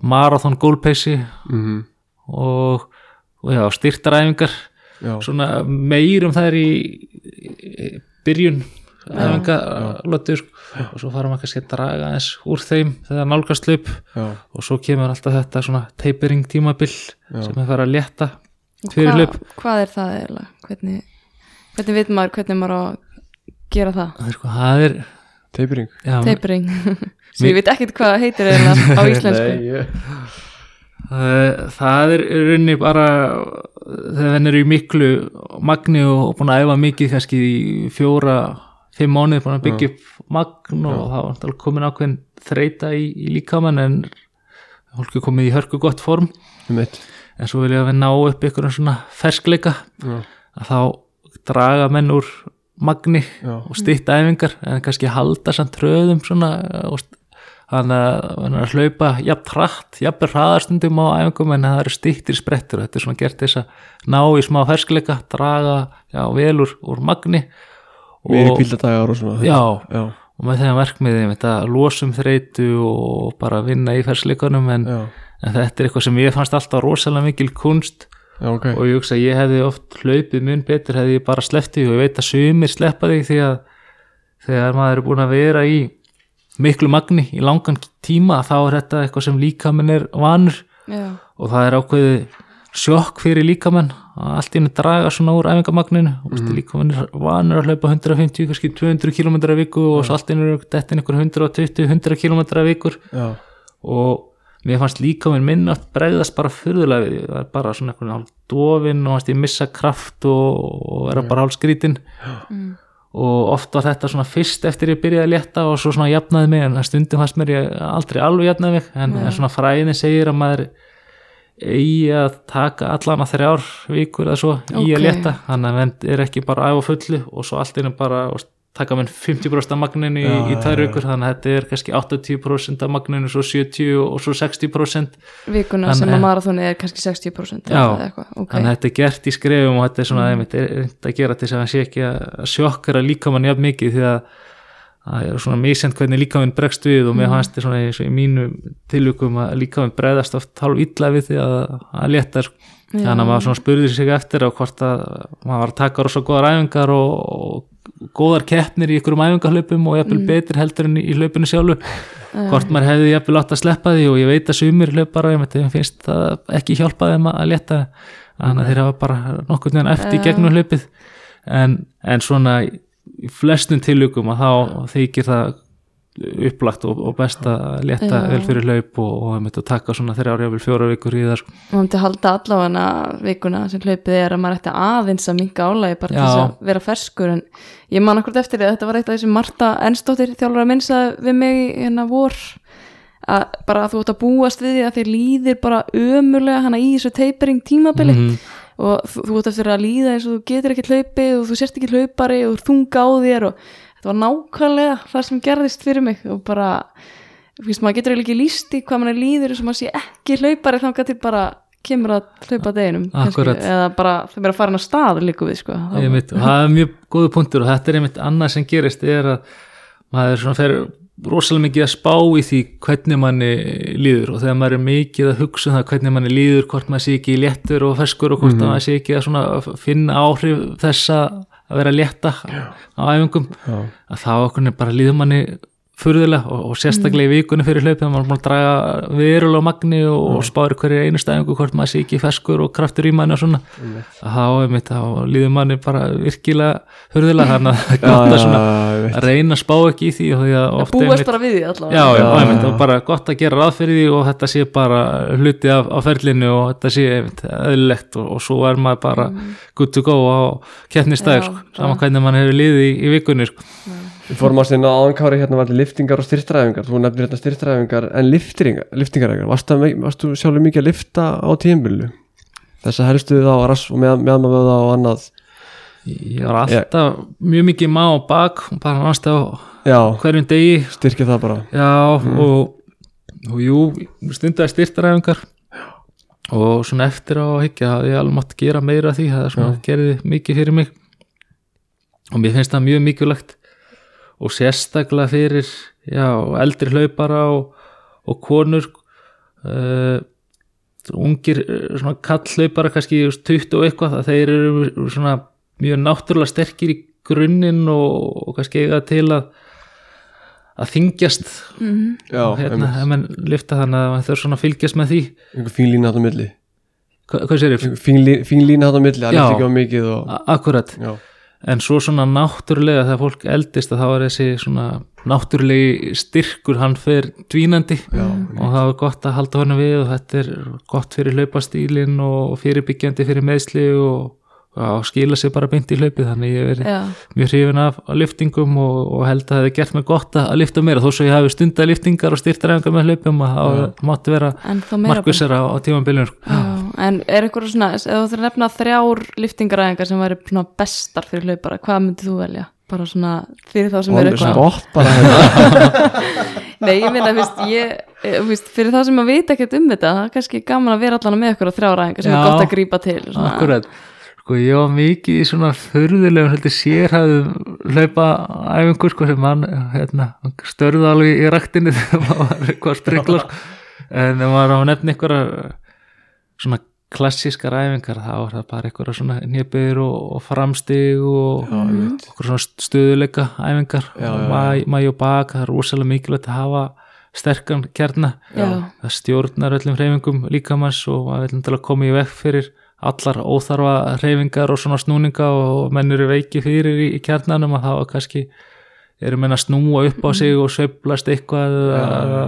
marathon gólpeysi Mhm. og, og já, styrtaræfingar. Já. Svona meir um þær í, í byrjun æfingalötu sko. og svo fara maður kannski að draga eins úr þeim þegar nálgast hlaup. Já. Og svo kemur alltaf þetta svona tapering tímabil Já. sem er fara að létta Og fyrir hvað, hlaup. hvað er það eiginlega? Hvernig, hvernig veit maður hvernig maður á að gera það? Það er, sko, það er tapering. Já, tapering. (laughs) Sem ég veit ekkert hvað heitir eiginlega (laughs) á íslensku. Nei, ég- það, það er í rauninni bara þegar henn er í miklu magni og búin að æfa mikið kannski í fjóra, fimm mánuði búin að byggja upp magn og það var náttúrulega komin ákveðin þreita í, í líkamann en fólk er komið í hörku gott form. Einmitt. en svo vilja við ná upp ykkur svona ferskleika. Já. Að þá draga menn úr magni já. og stýtta æfingar en kannski halda samt tröðum svona og st- þannig að hlaupa jafn hratt, jafn hraðarstundum á æfingum en það eru stýttir sprettur. Þetta er svona gert þess að ná í smá ferskleika draga já, vel úr, magni meiri og, kvíldadagar og svona. Já, já. Og með þegar verkmiði þetta losum þreytu og bara vinna í fersleikunum en, en þetta er eitthvað sem ég fannst alltaf rosalega mikil kunst já ok. Og ég hugsa ég hefði oft hlaupið mun betur hefði ég bara sleppt því og ég veit að sumir sleppa því því að þegar maður er búin að vera í miklu magni í langan tíma þá er þetta eitthvað sem líkamann er vanur. Já, og það er ákveðið sjokk fyrir líkamann að allt í henni draga svona úr æfingamagninu. Og mm. líkamann er vanur að hlaupa 150, kannski 200 km að viku og svo allt í henni er þetta einhver 120-100 km að vikur. Já. Og mér fannst líka minn minn að bregðast bara fyrðulega við, ég var bara svona einhvern hálf dofin og fannst ég missa kraft og, og vera bara hálf skrítin og oft var þetta svona fyrst eftir ég byrjaði að létta og svo svona jafnaði mig en stundum fannst mér ég aldrei alveg jafnaði mig. En, en svona fræðin segir að maður eigi að taka allan að þrjár vikur eða svo í Ok. að létta. Þannig að menn er ekki bara æfa á fullu og svo allt einu bara og taka menn 50% af magninu í, í tvær vikur þannig að þetta er kannski 80% af magninu svo 70 og svo 60% vikuna En- sem að marathoni er kannski 60% Já, eða eitthvað, ok. þannig að þetta er gert í skrefum og þetta er svona einmitt er reynd að gera til þess að hann sé ekki að sjokkara líkamann jafn mikið því að það er svona misend hvernig líkamann bregst við og mér fannst þetta svona eins og í mínu tilvíkum að líkamann bregðast oft hálf illa við því að að létta sko. þannig að maður svona spurði sig eftir á hvort að maður var að taka rosa góðar æfingar og, og góðar keppnir í ykkurum æfingarhlaupum og jafnvel betri heldur en í hlaupinu sjálfu. Hvort maður hefði jafnvel átt að sleppa því og ég veit að sumir hlaupara, ég þeim finnst það ekki hjálpa þeim að létta þannig að þeir hafa bara nokkurn veginn eftir Já. gegnum hlaupið. En, en svona í flestum tilugum að þá þykir það upplagt og, og best að Já. vel fyrir hlaup og, og einmitt að taka svona þrjár jáfnvel fjóra vikur í sko. og hann til að halda allavega vikuna sem hlaupið er að maður ætti aðeins að minka álægi bara til Já. þess að vera ferskur en ég man akkur eftir því að þetta var eitt af þessi Marta Ensdóttir þjálfur að minnsa við mig hérna vor að bara að þú ert að búast við því að þér líðir bara ömurlega hana í þessu tapering tímabili Mhm. og þú, ert eftir að líða eins og þú getur ekki hlaupið og þú sért ekki hlaupari og þunga á þér og þetta var nákvæmlega það sem gerðist fyrir mig og bara, þú veist, maður getur ekki líst í hvað maður líður eins og maður sé ekki hlaupari þannig til bara kemur að hlaupa deginum kannski, eða bara það verður að fara hann að stað líka við sko. Þá- Einmitt, og það er mjög góðu punktur og þetta er einmitt annað sem gerist er að maður svona fer rosalega mikið að spá í því hvernig manni líður og þegar maður er mikið að hugsa um það hvernig manni líður, hvort maður sé ekki léttur og ferskur og hvort maður sé ekki að finna áhrif þessa að vera að létta á æfingum að þá okkur bara líður manni furðulega og, og sérstaklega í vikunni fyrir hlaupið maður að draga verulega á magni og, og spári hverju einu stæðingu hvort maður sé ekki ferskur og kraftur í manni og svona. Þá, einmitt, líður manni bara virkilega furðulega þannig (laughs) að gott að, svona, að reyna að spá ekki í því og búast bara við því allavega. Já, já, Já, einmitt, og bara gott að gera ráð fyrir því og þetta sé bara hluti af, af ferlinu og þetta sé einmitt, eðlilegt og, og svo er maður bara good to go á keppnistæður sko, saman hvernig mann hefur liðið í, í vikunni sko. Við fórum að sinna áðankári hérna var liftingar og styrtræfingar Þú nefnir hérna styrtræfingar en liftingar, liftingaræfingar. Varstu, að- varstu sjálfur mikið að lifta á tímbilinu? Þess að helstu þá rass og með, meðmavöða og annað. Ég var alltaf mjög mikið má og bak og bara náttúrulega á hverjum degi. Styrkja það bara. Já, og, og jú, stundaði styrtaræfingar og svona eftir á að higgja hafði ég alveg mátt gera meira því það er gerði mikið fyrir mig. Og mér finnst það mjög mikilvægt og sérstaklega fyrir já, eldri hlaupara og, og konur uh, ungir eh, svona kallhlaupara kannski þú veist, 20 og eitthvað að þeir eru svona mjög náttúrulega sterkir í grunninn og, og kannski eiga til að að þingjast Já, hérna, ef menn lifta þannig að þau svona fylgjast með því. Einhver fín lína hátta milli. Hva, hvað sér ég? Fín, lí, fín lína hátta milli, það Já. lifti ekki á mikið og, Akkurat, Já, en svo svona náttúrulega þegar fólk eldist að þá er þessi svona náttúrulegi styrkur hann fer dvínandi Já, og það er gott að halda honum við og þetta er gott fyrir hlaupastílin og fyrirbyggjandi fyrir meðsli og, og skila sér bara beint í hlaupið þannig ég verið mjög hrifin af, liftingum og, og held að það hefði gert mig gott að, að lifta meira þó svo ég hafi stundað liftingar og styrtaræfingar með hlaupum að það mátti vera markvissara á, á tímambiljum sko. Já, en er eitthvað svona, ef þú þurfir að nefna þrjár liftingaræðingar sem væri bestar fyrir hlaupara, hvað myndið þú velja? Bara svona fyrir þá sem er eitthvað spott bara hérna (laughs) Nei, ég ég, eh, fyrir þá sem að vita ekkert um þetta, það er kannski gaman að vera allan með á þrjáræðingar sem Já. er gott að grípa til svona. Akkurat, sko ég var mikið í svona förðulegum heldur sérhæðum hlaupa æfingur sko sem mann hérna, störði alveg í ræktinni (laughs) þegar maður var eitthvað sprenglar sko. en ef maður á að nefna einhverja svona klassískar æfingar þá er það bara einhverja svona nýjaböður og, og framstig og okkur svona stöðuleika æfingar Já, og mæ, mæ og bak það er rosalega mikilvægt að hafa sterkan kjarna Já. það stjórnar öllum hreyfingum líkamanns og maður vil til að koma í vekk fyrir allar óþarfa hreyfingar og svona snúninga og menn eru veiki fyrir í, í kjarnanum að það var kannski eru menn að snúa upp á sig og sveiflast eitthvað eða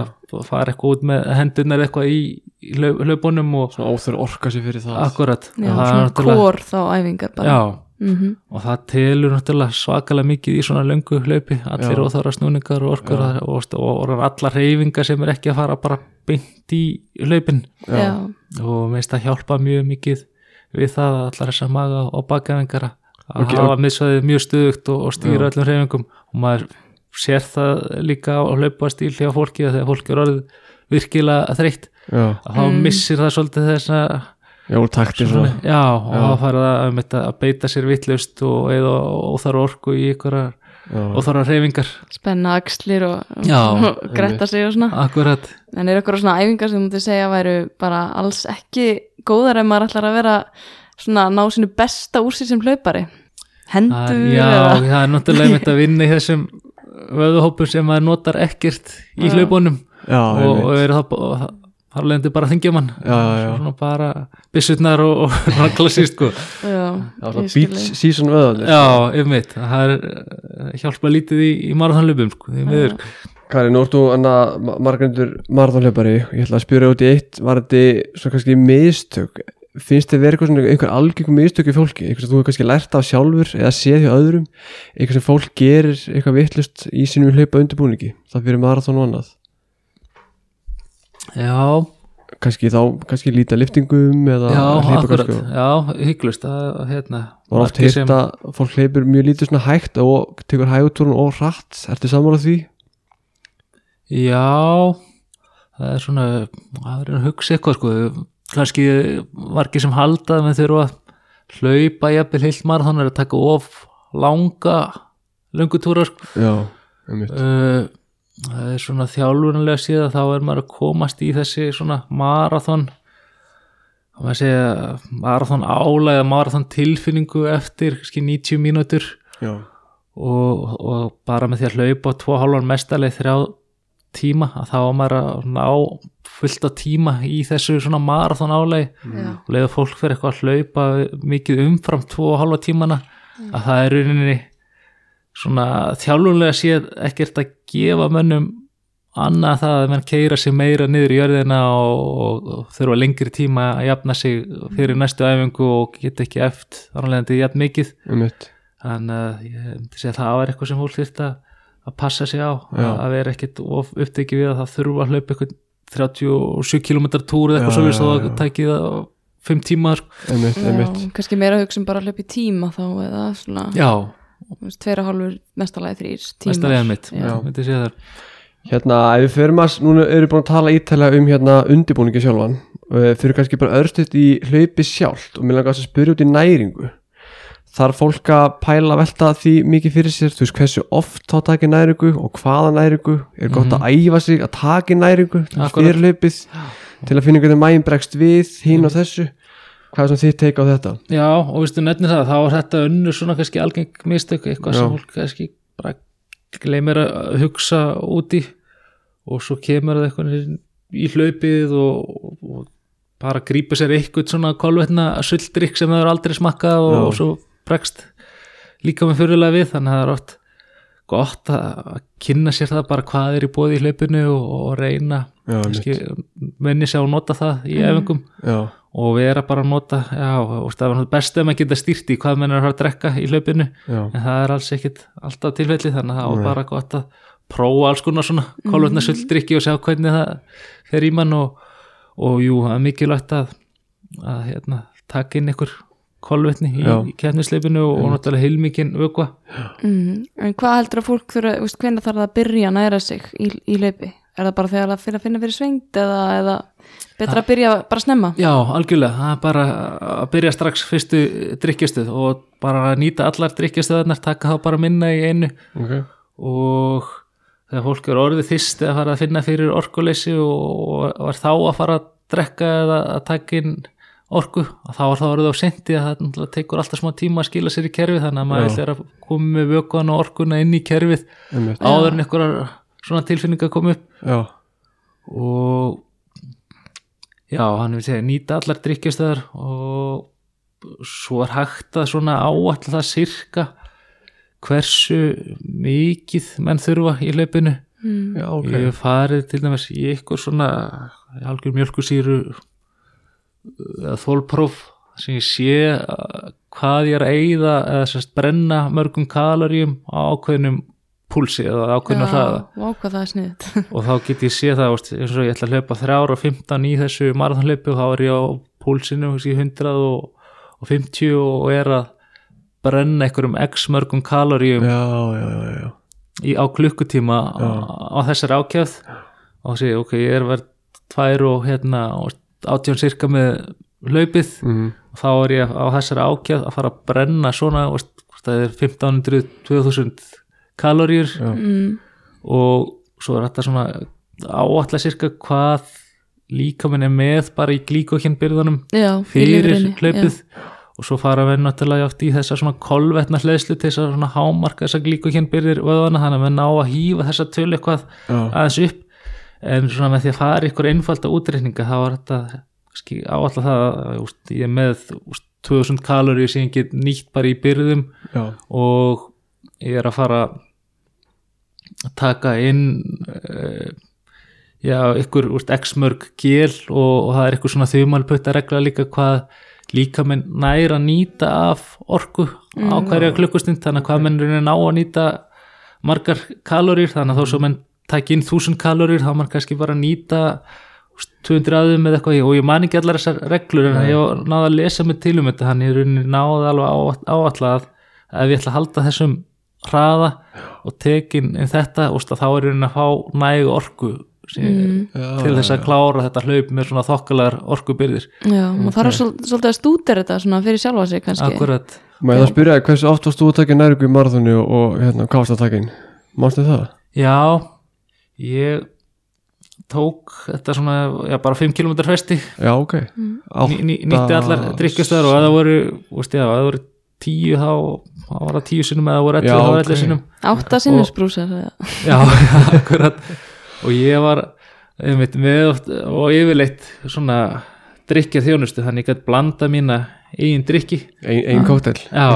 fara eitthvað út með hendurnar eitthvað í, í hlaupunum og svona óþur orka sér fyrir það. Akkurat Já, Og það er svona náttúrulega- kór þá æfingar bara. Já, Mhm. og það telur náttúrulega svakalega mikið í svona löngu hlaupi allir óþára snúningar og orkur og, og, og, og allar reyfingar sem er ekki að fara bara beint í hlaupin. Já, og meist að hjálpa mjög mikið við það að allar þessar maga og bakæfingar að Ok, hafa miðsvæðið mjög stuðugt og, og stýra Já. öllum reyfingum og maður sér það líka á hlaupastíl hjá fólki að þegar fólki er orðið virkilega þreytt að þá Mm. missir það svolítið þess að já, úr takti svona já, og þá farið að, einmitt að beita sér vittlust og eða óþar orku í ykkur já, óþara reyfingar spenna axlir og, (laughs) og gretta sig og svona. Akkurat. En er eitthvað svona æfingar sem þú myndi segja væru bara alls ekki góðar ef maður ætlar að vera svona að ná sínu besta úr sér sem hlaupari? Hendur já, eða það er náttúrulega einmitt að (laughs) vinna í þessum vöðuhópum sem maður notar ekkert í hlaupunum og, og einmitt. er það þar leðandi bara þingja mann Já, já, já. svona bara byssutnar og, og (laughs) svona klassíst sko. beach season vöðanir já, einmitt. Það er eh, hjálpa lítið í, í marathonlöpum sko, Kari, nú ertu hann að margrendur marathonhlaupari, ég ætla að spjóra út í eitt. Var þetta svona kannski mistök? Finnst þið verið eitthvað svona einhver algengum mistök í fólki, eitthvað sem þú hefur kannski lært af sjálfur eða séð hjá öðrum, eitthvað sem fólk gerir eitthvað vittlust í sínum hlaupa undirbúningi, það fyrir marathon og annað já, kannski þá, kannski líta liftingum eða já, hleypa akkurat. kannski og- já, hygglust að hérna Það var oft hýrt að fólk hleypur mjög lítið svona hægt og tekur hægutúrun og hratt. Ertu sammála því? Já, það er svona, það er að hugsa eitthvað sko, kannski margir sem halda að með þurfa að hlaupa jafnvel heilt marathon er að taka of langa löngutúra sko. Já, einmitt. Uh, það er svona þjálfurnulega síðan þá er maður að komast í þessi svona marathon. Og maður segja marathon álega, marathon tilfinningu eftir kannski 90 mínútur. Já, og, og bara með því að hlaupa á tvo hálfan mestarleið þrjá tíma að þá var maður að ná fullt á tíma í þessu svona marathon áleið Já. og leiða fólk fyrir eitthvað að hlaupa mikið umfram tvo og hálfa tímana. Að það er rauninni svona þjálfunlega séð ekkert að gefa mönnum annað það að menn keira sig meira niður í jörðina og, og, og þurfa lengri tíma að jafna sig fyrir næstu æfingu og geta ekki eft þannig að jafn mikið þannig að ég myndi segja að það var eitthvað sem fólk þurft að að passa sig á Já. að, að vera ekkit of upptekið við að það þurfa að hlaupa eitthvað 37 km túr eða eitthvað svolítið það já. tækið á 5 tíma sko. Einmitt, einmitt Já, kannski meira að hugsa um bara að hlaupa í tíma þá eða svona já, tveira hálfur þrýr næsta leiðan mitt. Já. myndi segja það Hérna, ef við förum að, núna erum við búin að tala ítælega um hérna undirbúningi sjálfan. Fyrir kannski bara örstuðt í hlaupi sjálft og mér langar að spyrja út í næringu. Þarf fólk að pæla velta því mikið fyrir sér, þú veist hversu oft þá taki næringu og hvaða næringu? Er gott að æfa sig að taki næringu fyrir hlaupið til að finna hvernig mægin bregst við hinn og þessu hvað er sem þið teika á þetta? já, og veistu nefnir það, þá var þetta önnur svona kannski algeng mistök eitthvað Já. sem fólk kannski bara gleymir að hugsa úti og svo kemur það eitthvað í hlaupið og, og bara grípa sér eitthvað svona kolvetna sulldrykk sem það er aldrei smakkað og, og svo bregst líka með fyrirlega við þannig að það er oft gott að kynna sér það bara hvað er í bóði í hlaupinu og, og reyna Já, kannski menni sér að nota það í efingum Já, og vera bara að nota já, og það var best ef maður geta stýrt í hvað menn er að fara að drekka í hlaupinu já, en það er alls ekkit alltaf tilfelli þannig að það var bara gott að prófa alls konar svona kolvetna sulldrykki og sjá hvernig það fer í mann og, og jú, það er mikilvægt að, að hérna, taka inn ykkur kolvetni í, í keppnisleipinu og, og náttúrulega heilmikinn vökva. Mm. En hvað heldur að fólk þurfa, hvernig þarf það að byrja að næra sig í, í hlaupi? Er það bara þegar það fyrir að finna fyrir svengt eða, eða betra að byrja bara snemma? Já, algjörlega, það er bara að byrja strax fyrstu drikkjastuð og bara að nýta allar drikkjastuðarnar taka þá bara minna í einu. Ok. Og þegar fólk er orðið þyrst að fara að finna fyrir orkuleysi og var þá að fara að drekka eða að taka inn orku að þá var það orðið á senti að það tekur alltaf smá tíma að skila sér í kerfið þannig að maður ætlar að koma með vökuðan og orkuna inn í kerfið Einmitt. áður en einhverjar svona tilfinningar koma upp. Já, og já, hann vil segja nýta allar drikkjastöðar og svo er hægt að svona áall það sirka hversu mikið menn þurfa í hlaupinu mm. Já, ok ég hef farið til dæmis í ykkur svona algjör mjölkusýru eða þólpróf sem ég sé uh, hvað ég er að eyða eða sérst brenna mörgum kaloríum á ákveðnum púlsi eða ákveðnum hraða. (laughs) og þá get ég sé það veist, eins og ég ætla að hlaupa 3 ára og 15 í þessu marathonlaupi og þá er ég á púlsinu veist, í 100 og, og 50 og er að brenna einhverjum x mörgum kaloríum Já, já, já, já. í, á klukkutíma á, á þessari ákjöð og sé, ok, ég er verið tvær og hérna og átjón sirka með hlaupið. Mm. og þá er ég á þessari ákjöð að fara að brenna svona, veist, það er 1500-2000 kaloríur mm. og svo er þetta svona áallega sirka hvað líkaminn er með bara í í fyrir hlaupið og svo fara við náttúrulega oft í þessa svona kolvetna hleðslu til þess að svona hámarka þessa glíkokinn vöðvana þannig að við ná að hýfa þessa tölu eitthvað Já, aðeins upp. En svona með því að fara ykkur einfalda útreikninga þá er þetta áallega það að úst, ég er með úst, 2000 kaloríu sem ég get nýtt bara í byrðum já, og ég er að fara taka inn uh, já, ykkur úst, x mörg gél og, og það er ykkur svona þumalputta regla líka hvað líka menn næra að nýta af orku á hverja klukkustund þannig að hvað menn er ná að nýta margar kaloríur þannig að þó svo menn tæk inn 1000 kaloríur þá maður kannski bara nýta úst, 200 aðum eða eitthvað. Og ég man ekki allar þessar reglur en ég náði að lesa mig til um þetta þannig ég rauninni náði alveg áallega að ef ég ætla að halda þessum hraða og tekin inn þetta úst, þá er rauninni að fá nægu orku sem, Mm. til þess að klára þetta hlaup með svona þokkalegar orkubyrðir. Já, maður þarf svol- svolítið að stúdera þetta svona fyrir sjálfa sig kannski. Akkurat. Ég það spyrja þig, hversu oft varst þú að taka nærgu í marathoni og, og hérna, hvað varst að taka inn? Mástu það? Já, ég tók þetta svona, já bara 5 km festi Já, ok. Ný, nýtti allar drikkjastöðar og að það voru, veist ég, að það voru 10 þá, þá var það 10 sinnum eða voru 11 Já, þá var ok. 11 sinnum. Átta sinnesbrúsar eða- Já, (laughs) akkurat. Og ég var einmitt, með oft, og yfirleitt svona drikkja þjónustu þannig ég gætt blanda mína eigin drikki Ein, ein kóttel Já,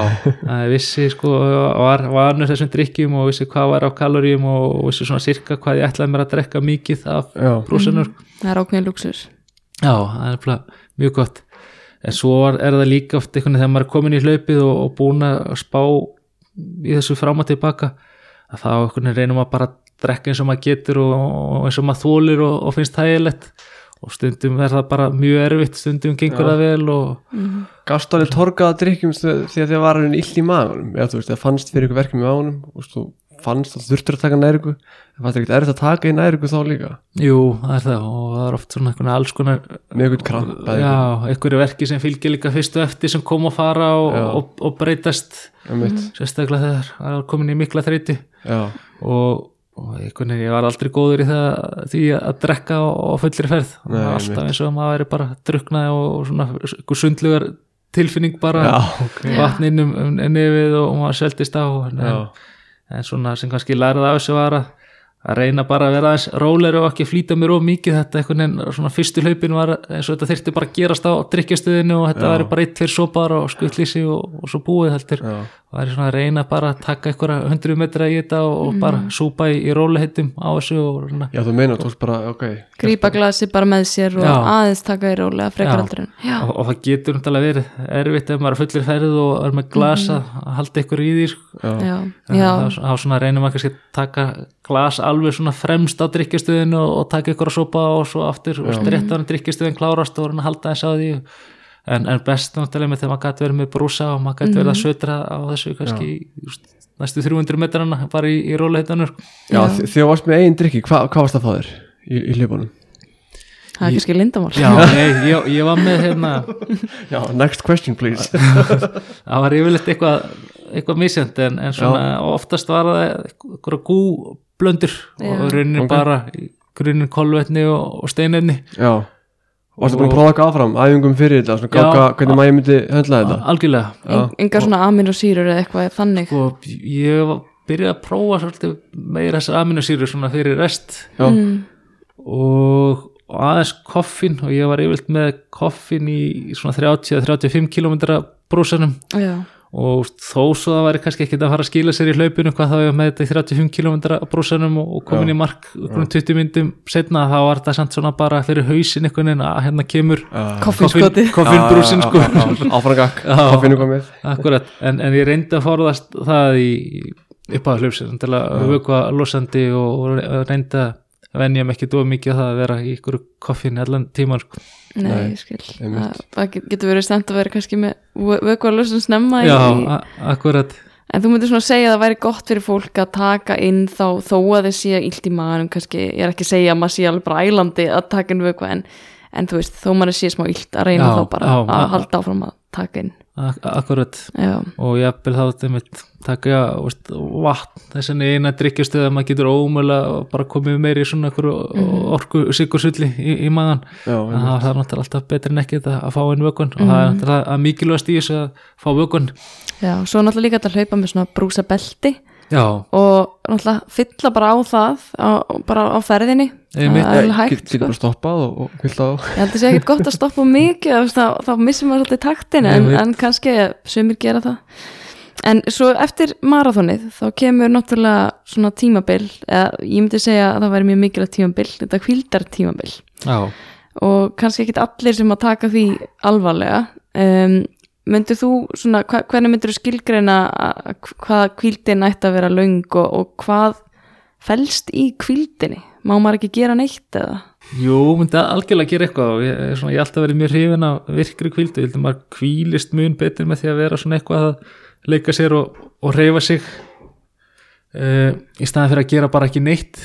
það vissi sko var vanur þessum drikkjum og vissi hvað var á kaloríum og, vissi svona sirka hvað ég ætlaði mér að drekka mikið af Já, brúsanur það er ákveðin luxus Já, það er bara mjög gott en svo er er það líka oft einhvern veginn þegar maður er komin í hlaupið og, og búin að spá í þessu fram og tilbaka að þá einhvern veginn reynum maður bara að drekka eins og maður getur og, og eins og maður þólir og, og finnst þægilegt. Og stundum er það bara mjög erfitt stundum gengur það vel og Gast alveg torgaða drikkjum því að þið var hann ill í maðunum eða þú veist, það fannst fyrir ykkur verkefni í maðunum og þú fannst að þurftur að taka nærgu það fannst ekkert erfitt að taka í nærgu þá líka. Jú, það er það og það er oft svona veginn alls konar með ykkur kramp eða já, einhverju verki sem fylgir líka fyrst og eftir sem kom að fara og, og, og breytast. Eitthvað einmitt. sérstaklega þegar það er komin í mikla þreyti og, og veginn ég var aldrei góður í það því að drekka á fullri ferð. Nei, alltaf einmitt. eins og maður væri bara druknaði og, og svona einhver sundlugar tilfinning bara. Já, ok. Vatn inn um, nefið og maður seldist á en, en svona sem kannski lærið af þessu var að að reyna bara að vera aðeins róleri og ekki flýta mér of mikið. Þetta einhvern veginn svona fyrstu hlaupin var eins og þetta þyrfti bara að gerast á drikkjastöðinu og þetta væri bara eitt fyrir sopar og skuttlýsi og, og svo búið heldur já, það er svona að reyna bara að taka einhverja hundru metra í þetta og, og bara súpa í, í róliheitum á þessu og svona. Já, þú meina, þú veist bara, ok. Grípa glasi bara með sér og Já. aðeins taka í rólega frekar aldrei en og, og það getur náttúrulega verið erfitt ef maður er fullir ferð og er með glasa að halda ykkur í því sko. Já, já, já, að glas alveg svona fremst á drikkjastöðinu og, og taka ykkur að sopa og svo aftur og rétt á hann drikkjastöðin klárast og að halda þess á því en, en best náttúrulega með þegar maður gæti verið með brúsa og maður gæti verið að sötra á þessu kannski just, næstu 300 metrana bara í, í róliheitanur já Já. þi- þegar þú varst með eigin drikki, hva, hvað varst það að fá þér í, í hlipunum? það er kannski lindamál Já, nei, ég, ég var með hérna (laughs) Já, next question please (laughs) það var yfirleitt eitthvað eitthvað misjönd en, en svona oftast var það eitthvað gúblöndur Já. og rauninni Ok. bara í grunin kolvetni og, og steinefni. Já, varstu búin að prófa eitthvað áfram æfingum fyrir þetta, svona Já. gáka, hvernig maður myndi höndla þetta? Algjörlega. Já. engar svona aminosýrur eða eitthvað þannig? Og ég var- byrjaði að prófa svolítið meira þessar aminosýru svona fyrir rest. Já, mm, og, og aðeins koffin og ég var yfirleitt með koffin í svona 30-35 km brúsanum. Já, og þó svo það væri kannski ekkit að fara að skila sér í hlaupinu hvað þá er með þetta í 35 km brúsanum og komin Já. í mark einhverjum 20 myndum setna þá var þetta samt svona bara fyrir hausin einhvern veginn að hérna kemur Koffinskoti koffinbrúsin sko. áframgak, (laughs) koffinu komið. Akkurat, en, en ég reyndi að forðast það í upp að hljópsir til að vökva losandi og, og reyndi að venja mig ekki dóa mikið á það að vera í ykkur koffin allan tíman sko. Nei, Nei, ég skil. Það, það get- getur verið stemt að vera kannski með vökuarlösum snemma í, Já, í, akkurat. En þú myndir svona segja að það væri gott fyrir fólk að taka inn þá þó að þið sé illt í maðurum kannski, ég er ekki að segja að maður sé alveg bara ælandi að taka inn vökva en, en þú veist, þó maður sé smá illt að reyna Já, þá bara já, að halda áfram að taka inn. Ak akkurat. Já, og ég vil þá þetta taka veist, vatn, þessan eina drikkjastöð að maður getur ómögulega bara komið meiri í svona ykkur orku sigursulli í, í maðan Já, það það er náttúrulega alltaf betri en ekkert að fá inn vökun og það er náttúrulega að mikilvægast í þessu að fá vökun já, svo er náttúrulega líka að hlaupa með svona brúsa belti Já, og náttúrulega fylla bara á það á, bara á ferðinni. Það er Getur sko. bara stoppað og, og kvilt á. Ég held að sé ekkert gott að stoppa mikið þá, þá missum maður svolítið taktin en, en kannski sumir gera það en svo eftir marathonið þá kemur náttúrulega svona tímabil eða ég myndi segja að það væri mjög mikilvægt tímabil þetta hvíldar tímabil. Já, og kannski ekkit allir sem að taka því alvarlega. Um, myndir þú svona, hva, hvernig myndir þú skilgreina að- hvað hvíldin ætti að vera löng og, og hvað felst í hvíldinni? Má maður ekki gera neitt eða? Jú, myndi algjörlega gera eitthvað og ég, er svona, ég hef alltaf verið mjög hrifin af virkri kvíldu, ég held að maður kvílist mun betur með því að vera svona eitthvað að leika sér og, og reyfa sig uh, í staðan fyrir að gera bara ekki neitt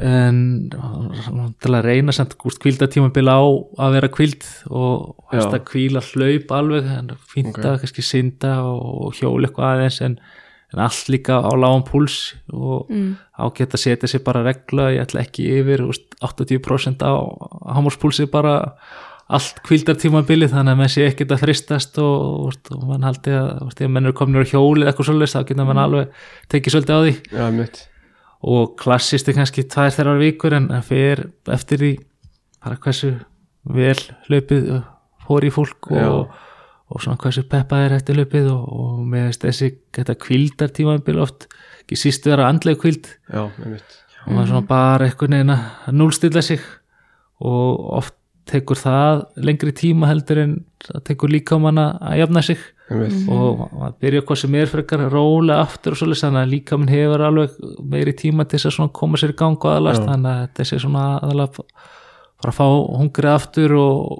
en svona, til að reyna samt kvíldatímabil á að vera kvíld og að kvíla hlaup alveg en fínt Ok. að kannski synda og hjóla eitthvað aðeins en, en allt líka á lágum púls og mm. ágætt að setja sér bara regla ég ætla ekki yfir úst, 80% á hámórspúlsi bara allt kvildartímabili þannig að menn sé ekkert að fristast og, úst, og mann haldi að ef menn eru komin á hjóli eða eitthvað svolítið þá geta mann alveg tekið svolítið á því. Mitt og klassist er kannski tvær þeirra vikur en fer eftir því bara hversu vel hlaupið fór í fólk og, og svona hversu peppað er eftir hlaupið og, og með þessi þetta kvildartímabil oft ekki síst vera andlega kvild Já, og maður svona bara einhvern veginn að núlstilla sig og oft tekur það lengri tíma heldur en það tekur líka um hana að jafna sig. Mitt og maður byrja hvað sem er frekar rólega aftur og svolítið þannig að líka minn hefur alveg meiri tíma til þess að koma sér í gang og aðalast Já. þannig að þetta sé svona aðalega bara að fá hungrið aftur og,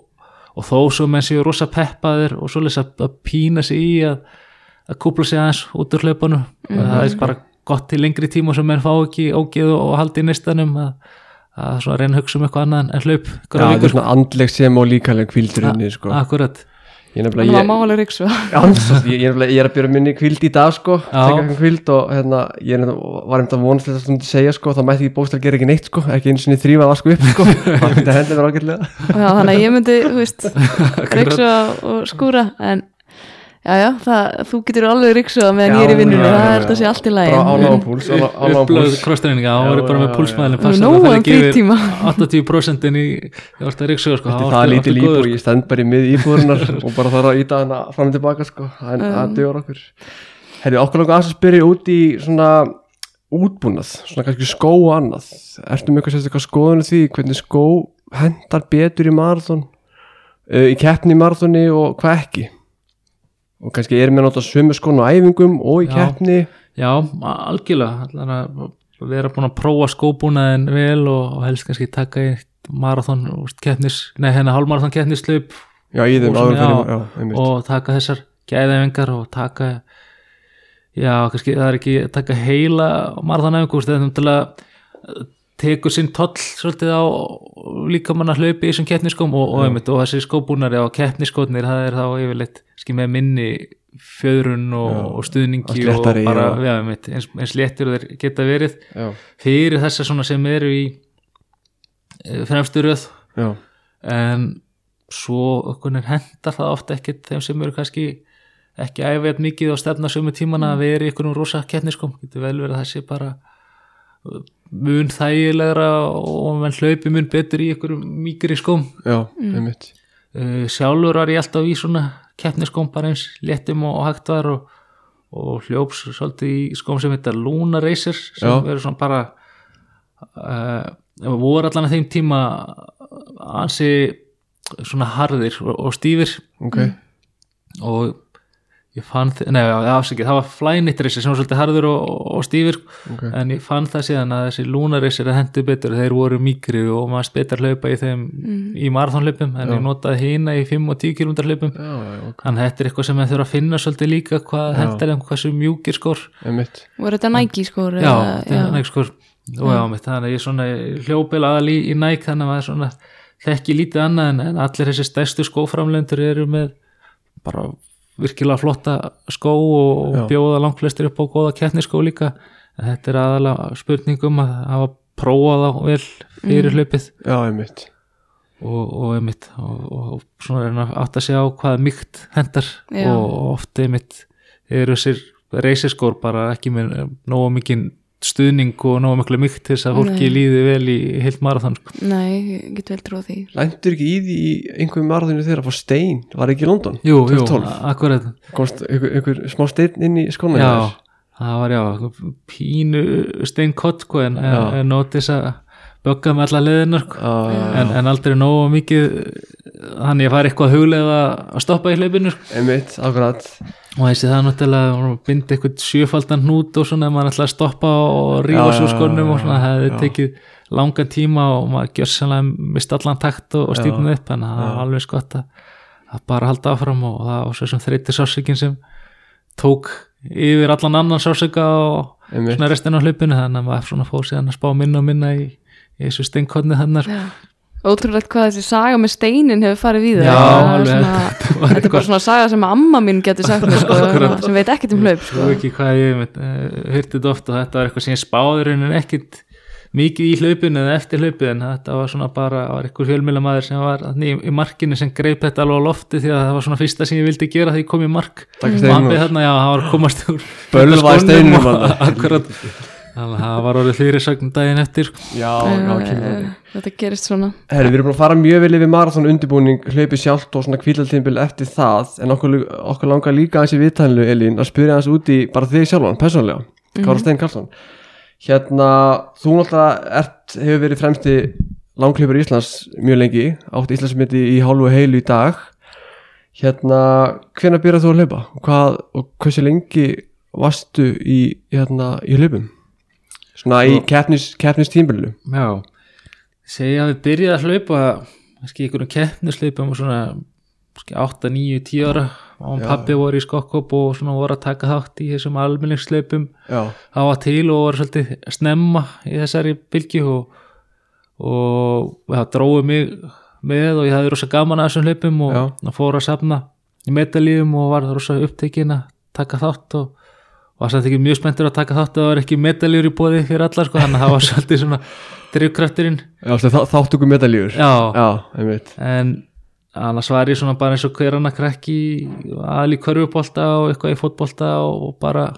og þó svo menn séu rosa peppaðir og svolítið að, að pína sig í að, að kúpla sig aðeins út úr hlaupunum. Það er bara gott til lengri tíma sem menn fá ekki ógeð og haldi í nistanum að, að svona reyna að hugsa um eitthvað annað en hlaup Já, þetta er svona andleg sem og líkaleg kvildur inni, sko. Akkurat. Ég er nefnilega, að ég, ég, ég, er ég er að byrja minni kvild í dag, sko. Tekka eitthvað kvild og hérna Ég er nefnilega, var einmitt að vonast þess að þú segja, sko þá mætti ég bóstall gera ekki neitt, sko. Ekki eins og niður þrýfa að vasku upp, sko. Það myndi hendi mér ágætlega. Já, þannig að ég myndi, þú veist, (laughs) ryksu og skúra en já, já, það, þú getur alveg ryksu meðan ég er í vinnunni, já, það er þetta sé allt í lagi. Bara áláðan púls, upplöð púls. krossstreininga, það voru bara með já, púlsmæðin Það er nóg um frítíma 80% inn í ég vart að ríksuga sko, er það ertu- lítið líf og ég stend bara í mið íbúðunar (laughs) og bara þarf að íta hana fram og tilbaka sko, það dögur okkur. Herri, okkur langar að spyrja út í svona útbúnað, svona kannski skó og annað. Ertu með eitthvað sérstaklega skoðinu því hvernig skó hendar betur í marathon uh, í keppni í marathoni og kannski erum við náttúrulega sömu skónu á æfingum og í keppni. Já, algjörlega. Að vera búin að prófa skóbúnaðin vel og, helst kannski taka í marathon keppnis, nei hérna hálmarathon keppnislaup Já, í þeim Og taka þessar gæðæfingar og taka já, kannski það er ekki taka heila marathonæfingu, þetta er að tekur sinn toll svolítið á líka mann að hlaupi í þessum keppniskóm og, og, einmitt, og þessi skóbúnari á keppniskótnir það er þá yfirleitt með minni fjöðrun og, og stuðningi og bara, já, einmitt, eins, eins léttur þeir geta verið. Já, fyrir þessa svona sem eru í eh, fremstu röð. Já, en svo hendar það ofta ekkit þeim sem eru kannski ekki æfið mikið og stefna sömu tímana að vera í einhverjum rosa keppniskom getur vel verið að það sé bara mun þægilegra og menn hlaupi mun betur í einhverjum mýkri skóm. Já, einmitt. Uh, sjálfur var ég alltaf í svona keppniskóm bara eins léttum og, og hægt var og, og hljóps svolítið í skóm sem heitir Luna Racer sem verður svona bara uh, voru allan að þeim tíma ansi svona harðir og, og stífir. Ok, og ég fann, þe- nei, afsakið, það var Flynit Racer sem var svolítið harður og, og stífir ok. En ég fann það síðan að þessi Luna Racer hendur betur, þeir voru mýkri og maður betur hlaupa í þeim í marathonhlaupum en Já. ég notaði hina í 5 og 10 km hlaupum. Já, já, ok, þannig að þetta er eitthvað sem maður þurfa að finna svolítið líka hvað Já. hendar þeim, hversu mjúkir skor. Einmitt. Var þetta Nike skór? já, þetta er næg skor. Og já, mitt, þannig að ég svona hljópil aðal í, í næg þannig að svona þekki lítið annað en, en allir þessi stærstu skóframlendur eru með bara virkilega flotta skó og, Já. bjóða langflestir upp á góða kettniskó líka. En þetta er aðalega spurningum að hafa prófað á vel fyrir hlaupið. Já, einmitt. Og, og einmitt og, og svona reyna að átta sig á hvað mýkt hendar. Já. og oft einmitt eru þessir reysiskór bara ekki með nógu mikið stuðning og nógu miklu mýkt til þess að fólki Nei. líði vel í heilt marathon sko. Nei, ég get vel trúið því Lændur ekki í því í einhverjum marathonu þeirra að fá stein, var ekki í London? Jú, jú, 2012. akkurat Komst einhver, einhver smá stein inn í skóna Já, það var já pínu steinkott sko, en, Já. en nótis að bögga með alla leðinar sko. en, en aldrei nógu mikið þannig að fara eitthvað huglega að stoppa í hlaupinu sko. einmitt, akkurat. Og þessi það er náttúrulega að binda eitthvað sjöfaldan hnút og svona ef maður ætla að stoppa og rífa svo skonum og svona það hefði tekið langan tíma og maður gjör sannlega mist allan takt og, og Já, stífnum upp en það var alveg skott að, að bara halda áfram og það var svo sem þreytir sársökin sem tók yfir allan annan sársöka og einmitt, svona restin á hlaupinu þannig að maður svona fór síðan að spá minna og minna í, í þessu steinkotni þannig Já. Ótrúlegt hvað þessi saga með steinin hefur farið við Já, alveg. (laughs) Þetta er bara svona saga sem amma mín getur sagt mér sko, Akkurat. (laughs) sem veit ekkert um hlaup Svo sko. ekki hvað ég uh, hyrti þetta oft og þetta var eitthvað sem ég spáði en ekkit mikið í hlaupinu eða eftir hlaupið en þetta var svona bara það var eitthvað fjölmjölamæður sem var í, í markinu sem greip þetta alveg á lofti því að það var svona fyrsta sem ég vildi gera því ég kom í mark og hann úr. beð þarna, já, það var komast úr Bölva í (laughs) það var orðið fyrirsögn daginn eftir sko. já, já, kemur það Eh, Þetta gerist svona. Herri, við erum búin að fara mjög vel yfir marathon undirbúning hlaupi sjálft og svona kvílaltímbil eftir það. En okkur, okkur langar líka aðeins í viðtænlu Elín að spyrja aðeins út í bara þig sjálfan, persónlega, Kára Steinn Karlsson. Hérna, þú náttúrulega ert, hefur verið fremsti langhlaupur Íslands mjög lengi átt Íslandsmyndi í hálfu heilu í dag. Hérna, hvenær byrjað þú að hlaupa? Og hvað, og hversu lengi varstu í, hérna, í hlaupum svona í keppnis, keppnis tímbililu já, segja að við byrjaði að hlaupa kannski í einhverjum keppnislaupum svona kannski 8, 9, 10 ára. Og pappi voru í skokkop og svona voru að taka þátt í þessum almenningslaupum á að til og voru svolítið snemma í þessari bylgju og, og það dróði mig með og ég hafði rosa gaman að þessum hlaupum og, Já. og fór að safna í metalíum og var rosa upptekinn að taka þátt og var samt ekki mjög spenntur að taka þátt að það var ekki metalíur í bóði fyrir allar sko þannig að það var (laughs) svolítið svona drifkrafturinn já þá, þáttöku medaljur já, Já, einmitt. En annars var ég svona bara eins og hver annar krakki aðal í körfubólta og eitthvað í fótbolta og bara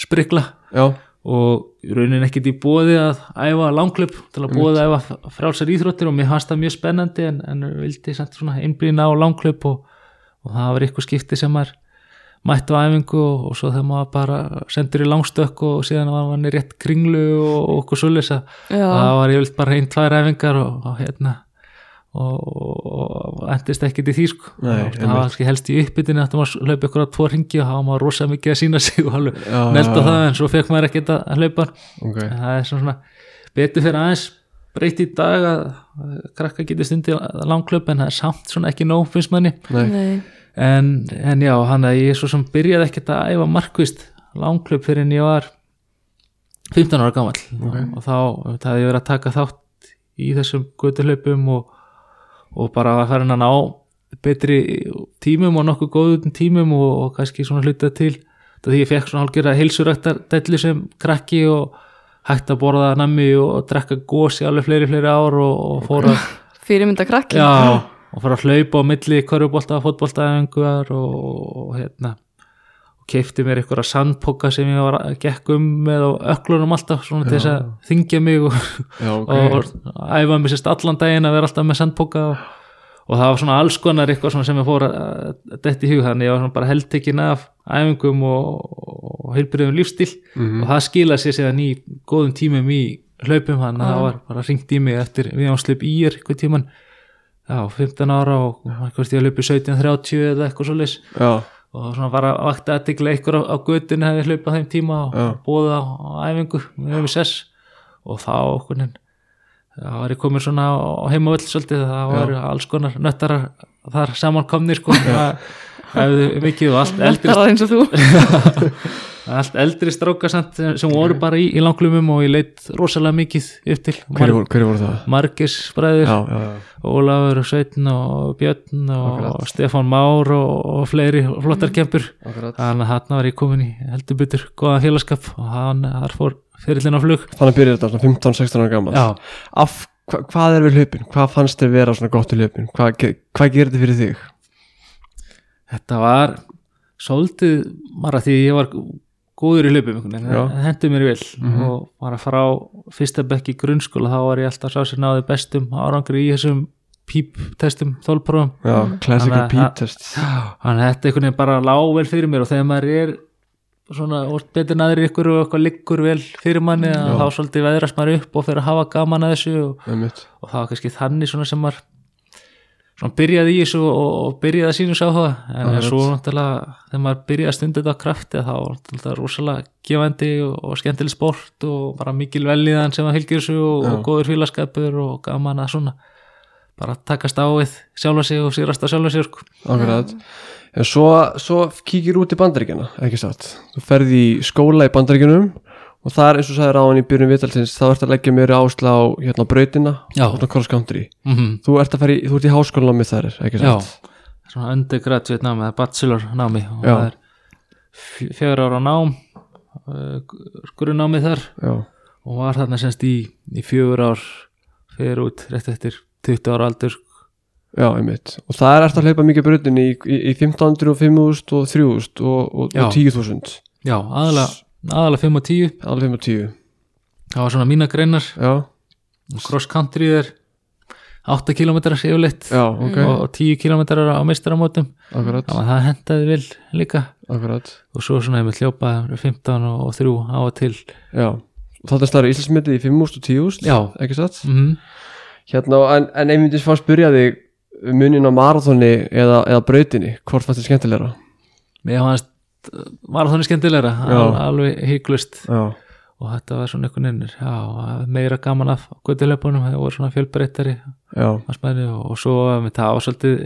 sprikla. Já, og raunin ekkert í bóði að æfa langklöp til að bóði að æfa frálsar íþróttir og mér fannst það mjög spennandi en, en vildi samt svona einblýna á langklöp og, og það var eitthvað skipti sem maður mætti á æfingu og, og svo þegar maður bara sendur í langstökk og síðan var hann í rétt kringlu og, og okkur Já, það var ég vilt bara einn, tvær æfingar og, og hérna og, og endist ekkert í því sko. Nei, það var kannski helst í uppbytinu að maður hlaupa ykkur á tvo ringi og það var maður rosa mikið að sína sig og alveg nelda það en svo fekk maður ekkert að hlaupa. Ok. En það er svona betur fyrir aðeins breytt í dag að krakka getur stundi langklöp en það er samt svona ekki nóg finnst manni. Nei, nei, en, en já, hann að ég svo sem byrjaði ekkert að æfa markvist langklöp fyrir en ég var 15 ára gamall. Ok. og þá það hefði verið að taka þátt í þessum götuhlaupum og, og bara að fara hann ná betri tímum og nokkuð góðum tímum og, og kannski svona hluta til. Það því ég fekk svona hálfgjörða heilsuræktar dellu sem krakki og hægt að borða nammi og drekka gósi alveg fleiri fleiri ár og, og fór að (laughs) fyrirmynda krakki. Já, og fór að hlaupa á milli körfubólta og fótbóltaæfingar og, og hérna og keipti mér einhverja sandpoka sem ég var að gekk um með á öklunum alltaf svona til þess að þingja mig og, já, ok og æfa mig sérst allan daginn að vera alltaf með sandpoka og, og það var svona alls konar eitthvað sem ég fór að detti í hug þannig ég var bara heldtekinn af æfingum og, og heilbyrðum lífstíl Mhm. og það skila sér síðan í góðum tímum í hlaupum þannig að Já. það var bara ringt í mig eftir við ánslöp í er eitthvað tíman já, 15 ára og hvort ég að hlaupi 17.30 eða eitthvað svo já, og svona bara að vakta aðtikla einhver á, á göttunni hefði hlaupað þeim tíma og Já. bóða á, á æfingu með MSS og þá okkur það var ég komin svona á heimavöll svolítið, það var alls konar nöttarar þar samankomnir sko. Það hefði mikið og allt eldri, (laughs) Þetta allt eldri strákar sem voru bara í, í langlumum og ég leitt rosalega mikið upp til hverju voru, hverju voru það? Margis bræður Ólafur og Sveitn og Björn og Akkurat. Stefán Már og, og fleiri flottar kempur akkurat þannig að hann var ég komin í heldur byttur góðan félagskap og hann þar fór fyrirlin á flug Þannig byrjar þetta svona 15-16 ára gammal Af, hva, hvað er við hlaupin? Hvað fannst þér vera svona gott í hlaupin? Hvað, ge- hvað þetta fyrir þig? þetta var svolítið bara því ég var góður í hlaupum einhvern veginn, hendur mér vel Mhm. og bara frá fyrsta bekk í grunnskóla þá var ég alltaf sá sér náði bestum árangri í þessum píptestum þólprófum Já, classical Þannig að- Pete test þannig að þetta einhvern veginn bara lág vel fyrir mér og þegar maður er svona orð betur naður ykkur og eitthvað liggur vel fyrir manni að þá svolítið veðrast maður upp og fyrir að hafa gaman að þessu og, og það var kannski þannig svona sem maður svona byrjaði í þessu og, og byrjaði að sínu sá það en Akkurat. svo náttúrulega þegar maður byrjaði að stunda þetta á krafti þá var náttúrulega rosalega gefandi og, og skemmtileg sport og bara mikil velíðan sem að fylgir þessu og, og góður félagskapur og gaman að svona bara takast á við sjálfa sig og sigrast á sjálfa sig sko. Akkurat En svo, svo kíkir út í bandaríkjana, ekki satt Þú ferði í skóla í bandaríkjunum og það er eins og sagði ráðan í byrjun vitalsins þá ert að leggja mér ásla á hérna brautina Já. og cross country. Mm -hmm. Þú ert að fara í, þú ert í háskólanámi þar, ekki Já, satt? Svona undergraduate námi eða bachelor námi og Já. það er fjögur ára nám grunnámi þar. Já, og var þarna semst í, í fjögur ár fyrir út rétt eftir 20 ára aldur. Já, einmitt. Og það er eftir að hlaupa mikið brautinni í, í, í 1500 og 5000 og 3000 og, og, og 10.000 Já, aðalega, aðalega 5 og 10 Alveg 5 og 10 það var svona mína greinar. Já, cross country er 8 km yfirleitt já, ok. og, og 10 km á að það hendaði vel líka. Akkurat. Og svo svona ég með hljópa 15 og 3 á og til. Já, þetta slæri Íslandsmyndið í 5.000 og 10.000 Já. Ekki satt? mm Hérna, en, en ef myndis fá að spyrja þig um munin á marathoni eða, eða brautinni, hvort fannst þið skemmtilegra? Mér fannst marathoni skemmtilegra, Já. al, alveg hygglust og þetta var svona einhvern veginn meira gaman af göttuleipunum það voru svona fjölbreyttari og, og svo það var svolítið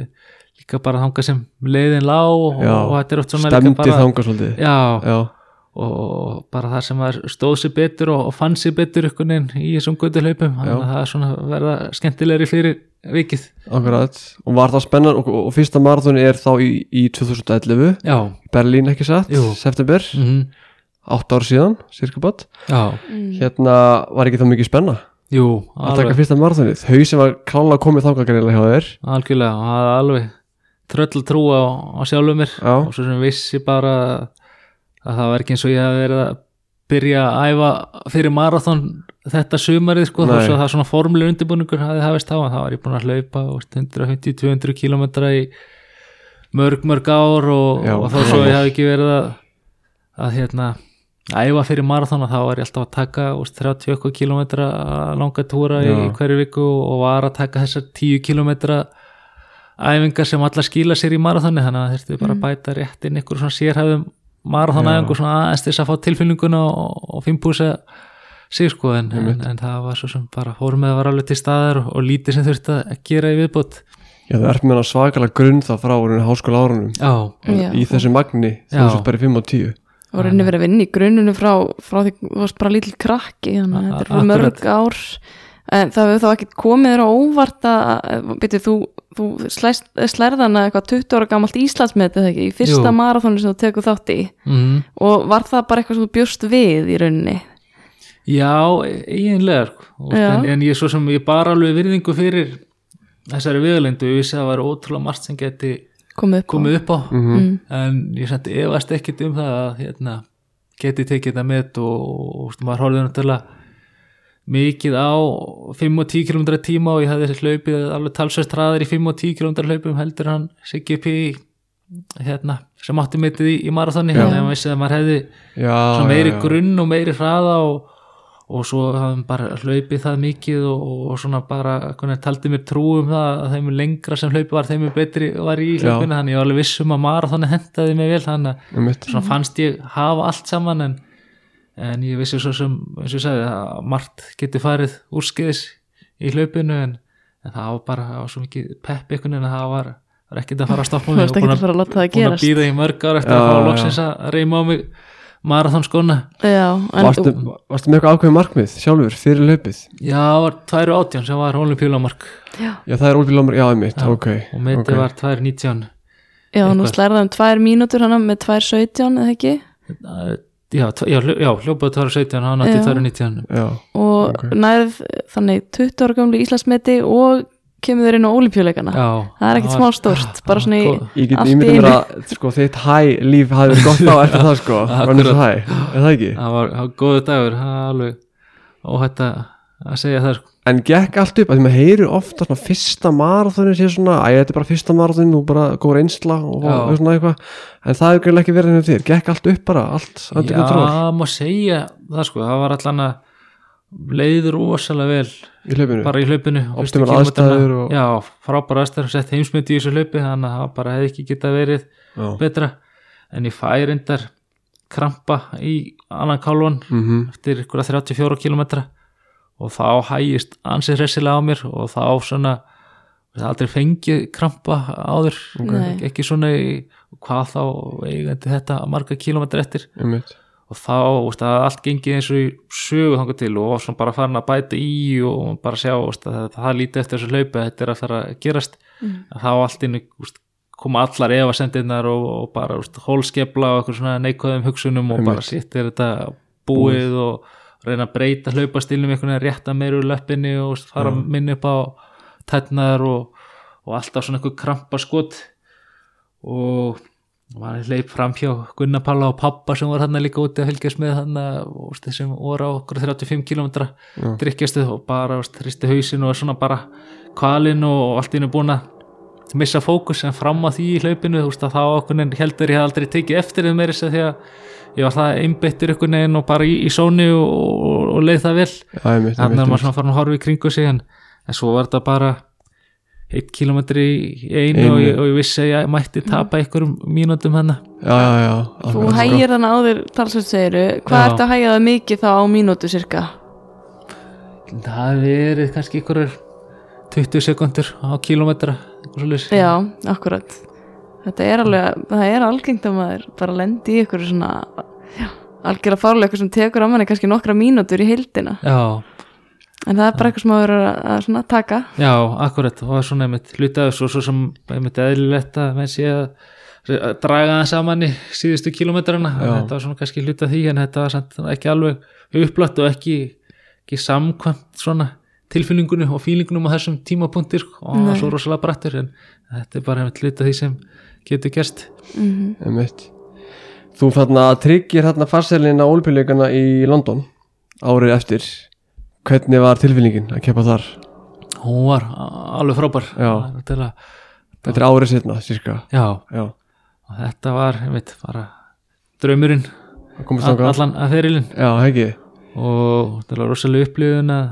líka bara þanga sem leiðin lá og, og þetta er oft svona stemdi líka bara og bara það sem var stóð sér betur og, og fann sér betur einhvern veginn í þessum göttuleipum þannig að það er svona verða skemmtilegri fyrir vikið. Akkurat. Og var það spennan og, og, fyrsta marathoni er þá í, í 2011 já, Berlín ekki satt, Jú. september? Mm 8 ár síðan, cirka bát já, Hérna var ekki það mikið spenna? Jú að taka alveg, fyrsta marathonið. Þau sem var klála komið þangagreina hjá þér. Algjörlega alveg tröll trú á, á sjálfum mér. Já, og svo sem vissi bara að það var ekki eins og ég hef verið að byrja að æfa fyrir marathon þetta sumarið sko, þó svo að það svona formuleg undirbúningur hafði hafist á, en það var ég búin að hlaupa þú veist, 150-200 kilometra í mörg mörg ár og, Já. og þó svo ég hef ekki verið að, að hérna æfa fyrir marathon og þá var ég alltaf að taka þú veist, 30 eitthvað kilometra langa túra í, Já. í hverju viku og var að taka þessar 10 kilometra æfingar sem allar skila sér í marathoni þannig að þurftu bara að bæta rétt inn ykkur svona sérhæfum marathonæfingu svona aðeins til þess að fá tilfinninguna og, og fimpúsa sig sko en, en, en það var svo sem bara fórum með að var alveg til staðar og, og lítið sem þurfti að gera í viðbót. Já, þú ert með svakalega grunn þá frá orðinu háskóla árunum. Já, Já. í þessu magni þú sett bara í 5 og 10 og reyni verið að vinna í grunnunu frá, frá því þú varst bara lítill krakki þannig að þetta Akkurat. er mörg ár. En það hefur þá ekki komið þér á óvart að byrju, þú, þú slæst, slærðana eitthvað 20 ára gamalt Íslandsmetið ekki í fyrsta marathónu sem þú tekur þátt í mm, og var það bara eitthvað sem þú bjóst við í rauninni já eiginlega sko. En, en ég svo sem ég bara alveg virðingu fyrir þessari viðlendu, ég vissi að það var ótrúlega margt sem geti komið upp á. komið upp á Mhm. mm. en ég samt efast ekkit um það að hérna, geti tekið þetta með og, og, og maður horfði náttúrulega mikið á 5 og 10 km tíma og ég hefði hlaupið alveg talsvært hraðir í 5 og 10 km hlaupum heldur hann Siggi P hérna, sem átti mitið í, í marathoni þannig að maður vissi að maður hefði já, meiri já, já. grunn og meiri hraða og, og svo hafði bara hlaupið það mikið og, og svona bara hvernig, taldi mér trú um það að þeim lengra sem hlaupið var þeim betri var í hlaupinu þannig ég var alveg viss um að marathoni hendaði mig vel þannig að fannst ég hafa allt saman en, en ég vissi svo sem eins og ég sagði að margt getur farið úrskeiðis í hlaupinu en, en það var bara það var svo mikið pepp ykkur en það var, var ekkert að fara að stoppa (laughs) mig. og búin að að búin að býða í mörg ár eftir Já, að fá loksins að reyma á mig marathonskona já, en varstu, varstu með eitthvað ákveðið markmið sjálfur fyrir hlaupið? Já, það var 2.18 sem var olimpíulamark já, já það er Lómar, já einmitt, Já, ok og metið ok. var 2.19 já, nú Eitthvað. slærði um tvær mínútur hana með tvær 17 eða ekki já, já, hljó- já hljópaði 2.17 hann átti Já. 2.19 já, og Ok. nærð þannig 20 ára gamlu Íslandsmeti og kemur þeir inn á olimpíuleikana það er ekkert var- smá stórt (laughs) bara svona í ég get ímyndið mér að sko, þitt hæ líf hafi verið gott á eftir það sko (laughs) runners hæ, er það ekki? það var, var góðu dagur það er alveg óhætt að að segja það sko. En gekk allt upp, að því maður heyri ofta svona fyrsta marathónin sé svona, æ, þetta er bara fyrsta marathónin og bara góð reynsla og, og svona eitthvað. En það hefur ekki verið henni þér, gekk allt upp bara allt undir kontról já, má segja það sko, það var allan að leiður rosalega vel í hlaupinu? bara í hlaupinu Optimal kílómetrana. aðstæður og- já, frábæra aðstæður, sett heimsmyndi í þessu hlaupi þannig að það bara hefði ekki getað verið já. betra. En ég fæ reyndar krampa í annan kálvan Mm eftir ykkur 34 km og þá hægist ansið hressilega á mér og þá svona aldrei fengið krampa áður Nei. ekki svona í, hvað þá eigandi þetta marga kilometri eftir einmitt og þá veist, allt gengið eins og í sögu þangað til og svona bara farin að bæta í og bara sjá veist, að það, það lítið eftir þessu hlaupi þetta er að fara að gerast Mm. að þá allt inn koma allar efasendirnar og, og bara veist, hólskefla og eitthvað svona neikvæðum hugsunum og bara Einmitt. sitt er þetta búið og reyna að breyta hlaupastilnum einhvern veginn rétta meir úr löppinni og fara Já. minni upp á tætnar og, og alltaf svona eitthvað krampaskot og maður leip fram hjá Gunnar Palla og pappa sem var hann líka úti að fylgjast með hann og voru á okkur 35 km Já. drikkjastu og bara hristi hausin og svona bara kvalinn og allt einu búin að missa fókus en fram að því í hlaupinu þú veist að þá okkur heldur ég hef aldrei tekið eftir þeim meira því að ég var það einbyttur ykkur neginn og bara í, í sóni og, og, og leið það vel. Þannig að maður svona farin að horfa í kringu sig en, en svo var þetta bara eitt kilometri í einu Einu. og ég, og ég vissi að ég mætti tapa einhverjum mínútum hennar já, já, já þú sko. hægir þannig á þér talsveit segiru hvað Já. ertu að hægja það mikið þá á mínútu cirka það verið kannski einhverjur 20 sekundur á kilometra já, akkurat þetta er alveg, það er algengt að maður bara lendi í ykkur svona já, algjör að fárlega eitthvað sem tekur á manni kannski nokkra mínútur í heildina. Já, en það er bara eitthvað sem maður verður að, að svona taka. Já, akkurat. Og svona einmitt hlutaði svo, svo sem einmitt eðlilegt að menn sé að að draga það saman í síðustu kilometrana Já. þetta var svona kannski hluta því en þetta var samt ekki alveg upplætt og ekki, ekki samkvæmt svona tilfinningunni og fílingunum á þessum tímapunktir og það Nei. var svo rosalega brattur en þetta er bara einmitt hluta því sem getur gerst. Mm einmitt. Þú þarna tryggir þarna farselina ólpjuleikana í London árið eftir. Hvernig var tilfinningin að keppa þar? Hún var alveg frábær. Já. Til að, þetta er árið setna, cirka já, já, og þetta var einmitt bara draumurinn. Þangað. Allan að ekki, og þetta var rosalega upplifun að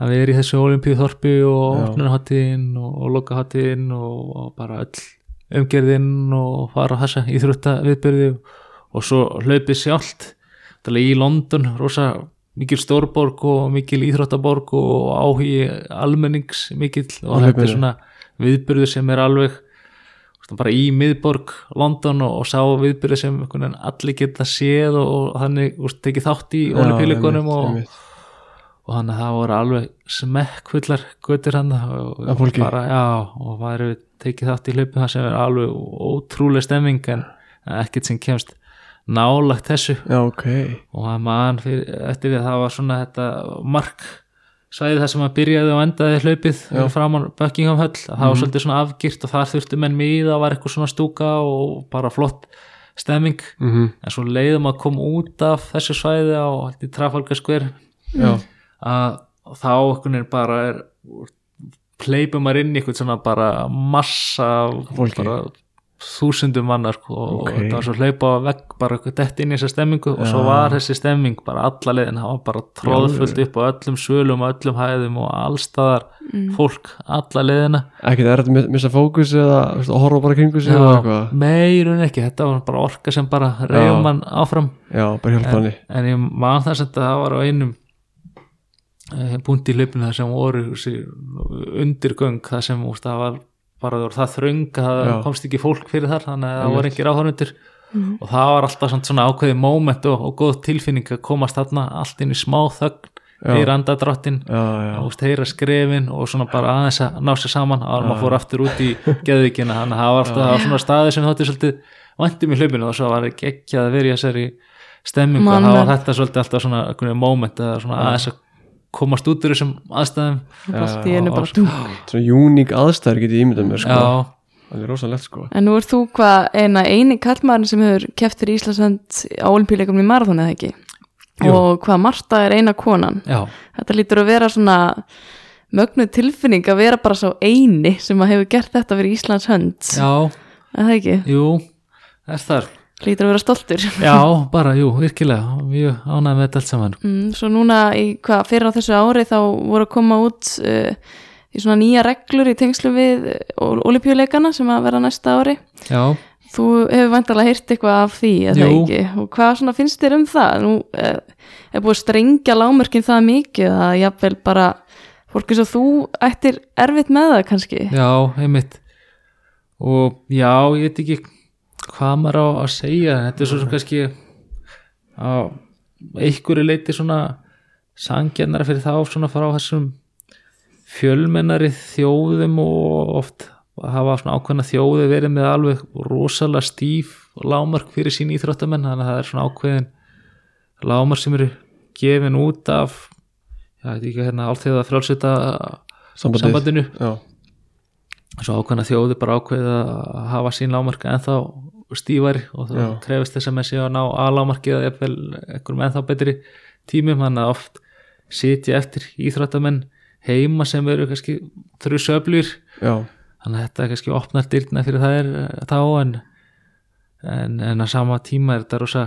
að vera í þessu olimpíu þorpi og Já. opnunarháttíðin og, og lokaháttíðin og, og bara öll umgerðin og fara á þessa íþrótta viðbyrði og svo hlaupið sjálft í London, rosa mikil stórborg og mikil íþróttaborg og áhugi almennings mikill Á og þetta er svona viðbyrðu sem er alveg bara í miðborg London og, og sá viðbyrðu sem allir geta séð og, og þannig tekið þátt í einmitt, og. Og þannig að það voru alveg smekkfullar göttir hann og, fólki? bara, já, og það eru tekið þátt í hlaupum það sem er alveg ótrúlega stemming en ekkert sem kemst nálagt þessu. Já, ok. Og það mann fyrir, eftir því að það var svona þetta mark svæðið þar sem að byrjaði og endaði hlaupið framan Buckingham höll að það var Mhm. svolítið svona afgirt og þar þurftu menn miða og var eitthvað svona stúka og bara flott stemming. Mm en svo leiðum að koma út af þessu svæði á Trafalgar Square. Já, að þá einhvern veginn bara er pleipum maður inn í eitthvað svona bara massa bara þúsundum mannar sko, og Ok. það var svo hlaupa á vegg bara eitthvað dett inn í þessa stemmingu og svo var þessi stemming bara alla leiðin, það var bara tróðfullt upp á öllum svölum og öllum hæðum og allstaðar Mm. fólk alla leiðina. Ekkert er þetta að missa fókus eða horfa bara kringu sig og eitthvað? meirun ekki, þetta var bara orka sem bara reyðum mann áfram. Já, bara hjálpa en, hann en ég man þess að það var á einum eh, punkti í hlaupinu þar sem voru þessi undirgöng það sem úst, það var bara það, var það þröng að það Já. komst ekki fólk fyrir þar þannig að það voru ekki ráhörnundir Mhm. og það var alltaf svona, svona ákveðið moment og, og góð tilfinning að komast þarna allt inn í smá þögn Já. heyra andadráttin já, já, Úst, heyra skrefin og svona bara aðeins að ná sér saman að maður fór aftur út í geðvíkina þannig að það var, það var svona staði sem þótti svolítið væntum í hlaupinu og svo var ekki ekki að vera í þessari stemmingu og það var þetta svolítið alltaf svona moment að svona aðeins að komast út úr þessum aðstæðum. Í svona uník aðstæður get ég ímyndað mér sko. já, það er rosalegt sko. En nú er þú hvað eina eini kallmaðurinn sem hefur keft fyrir Íslasönd á olimpíuleikum í marathónu eða ekki? Jú. og hvað Marta er eina konan. Já, þetta lítur að vera svona mögnuð tilfinning að vera bara svo eini sem að hefur gert þetta fyrir Íslands hönd. Já, Er það ekki, jú þess þar, lítur að vera stoltur. (laughs) Já, bara, jú, virkilega. Mjög ánægð með þetta allt saman. Mm, Svo núna í hvað fyrir á þessu ári þá voru að koma út uh, í svona nýja reglur í tengslu við olimpíuleikana sem að vera næsta ári. Já, Þú hefur vantarlega heyrt eitthvað af því, eða ekki? Og hvað svona finnst þér um það? Nú eh, er búið strengja lámörkin það mikið að jafnvel bara fólk eins og þú ættir erfitt með það kannski. já, einmitt. Og já, ég veit ekki hvað maður á að segja. Þetta er svo sem kannski á einhverju leiti svona sangjarnara fyrir þá svona frá þessum fjölmennari þjóðum og oft hafa svona ákveðna þjóði verið með alveg rosalega stíf lámark fyrir sín íþróttamenn þannig að það er svona ákveðin lámark sem eru gefin út af já, þetta ekki hérna allþjóða frjálsita sambandið. sambandinu. Já, svo ákveðna þjóði bara ákveð að hafa sín lámark ennþá stífari og það Já. krefist þess að með sig að ná aðlámarki eða jafnvel einhverjum ennþá betri tímum. Þannig að oft sitja eftir íþróttamenn heima sem eru kannski þrjú söflur já, þannig að þetta kannski opnar dyrna fyrir það er þá en, en, en að sama tíma er þetta rosa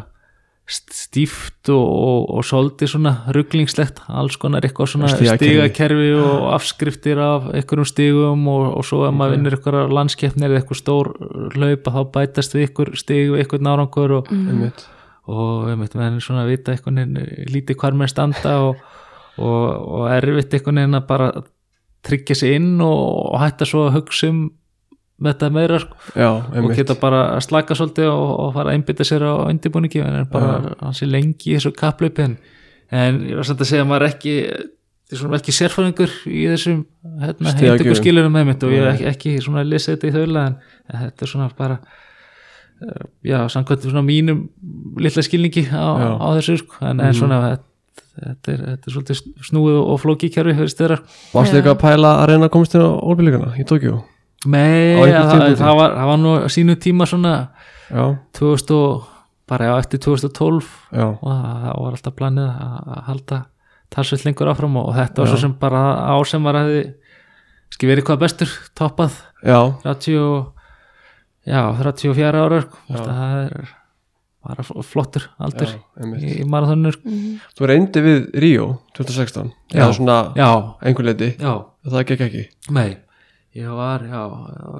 stíft og, og, og svolítið svona rugglingslegt alls konar eitthvað svona Stigakerfi. og afskriftir af einhverjum stigum og, og svo ef maður vinnur einhverjar landskeppnir eða eitthvað stór hlaupa þá bætast við einhver stig við einhvern nárangur og, og við veitum svona að vita einhvern veginn lítið hvar með standa og, og, og erfitt einhvern veginn að bara tryggja sig inn og, og hætta svo að hugsa um þetta meira sko, já, og geta bara að slaka svolítið og, og fara að einbytta sér á undirbúningi en er bara hansi lengi í þessu kaplaupi en, en ég var samt að segja að maður ekki er svona ekki sérfæðingur í þessum hérna, heitingu skilurum með mitt og ég er ekki, ekki svona að lesa þetta í þaula en, en þetta er svona bara eh, já, samkvæmt svona mínum litla skilningi á, Já. á þessu sko. en, en svona þetta, þetta, er, þetta er svolítið snúið og stöðar varstu Já. eitthvað að pæla að reyna að komast inn á olbíleikana í Tókjó Nei, það, það, var, það var nú á sínu tíma svona já, 2000 og bara já, eftir 2012 já, og það það var alltaf planið að halda talsveit lengur áfram og þetta var Já. svo sem bara á sem var að skil verið hvað bestur, toppað. Já, 30 og já, 34 ára sko. Það er bara fl- flottur aldur í, í marathonur sko. þú reyndi við Ríó 2016 Já. eða svona einhver leiti? Já, það gekk ekki? Nei ég var, já,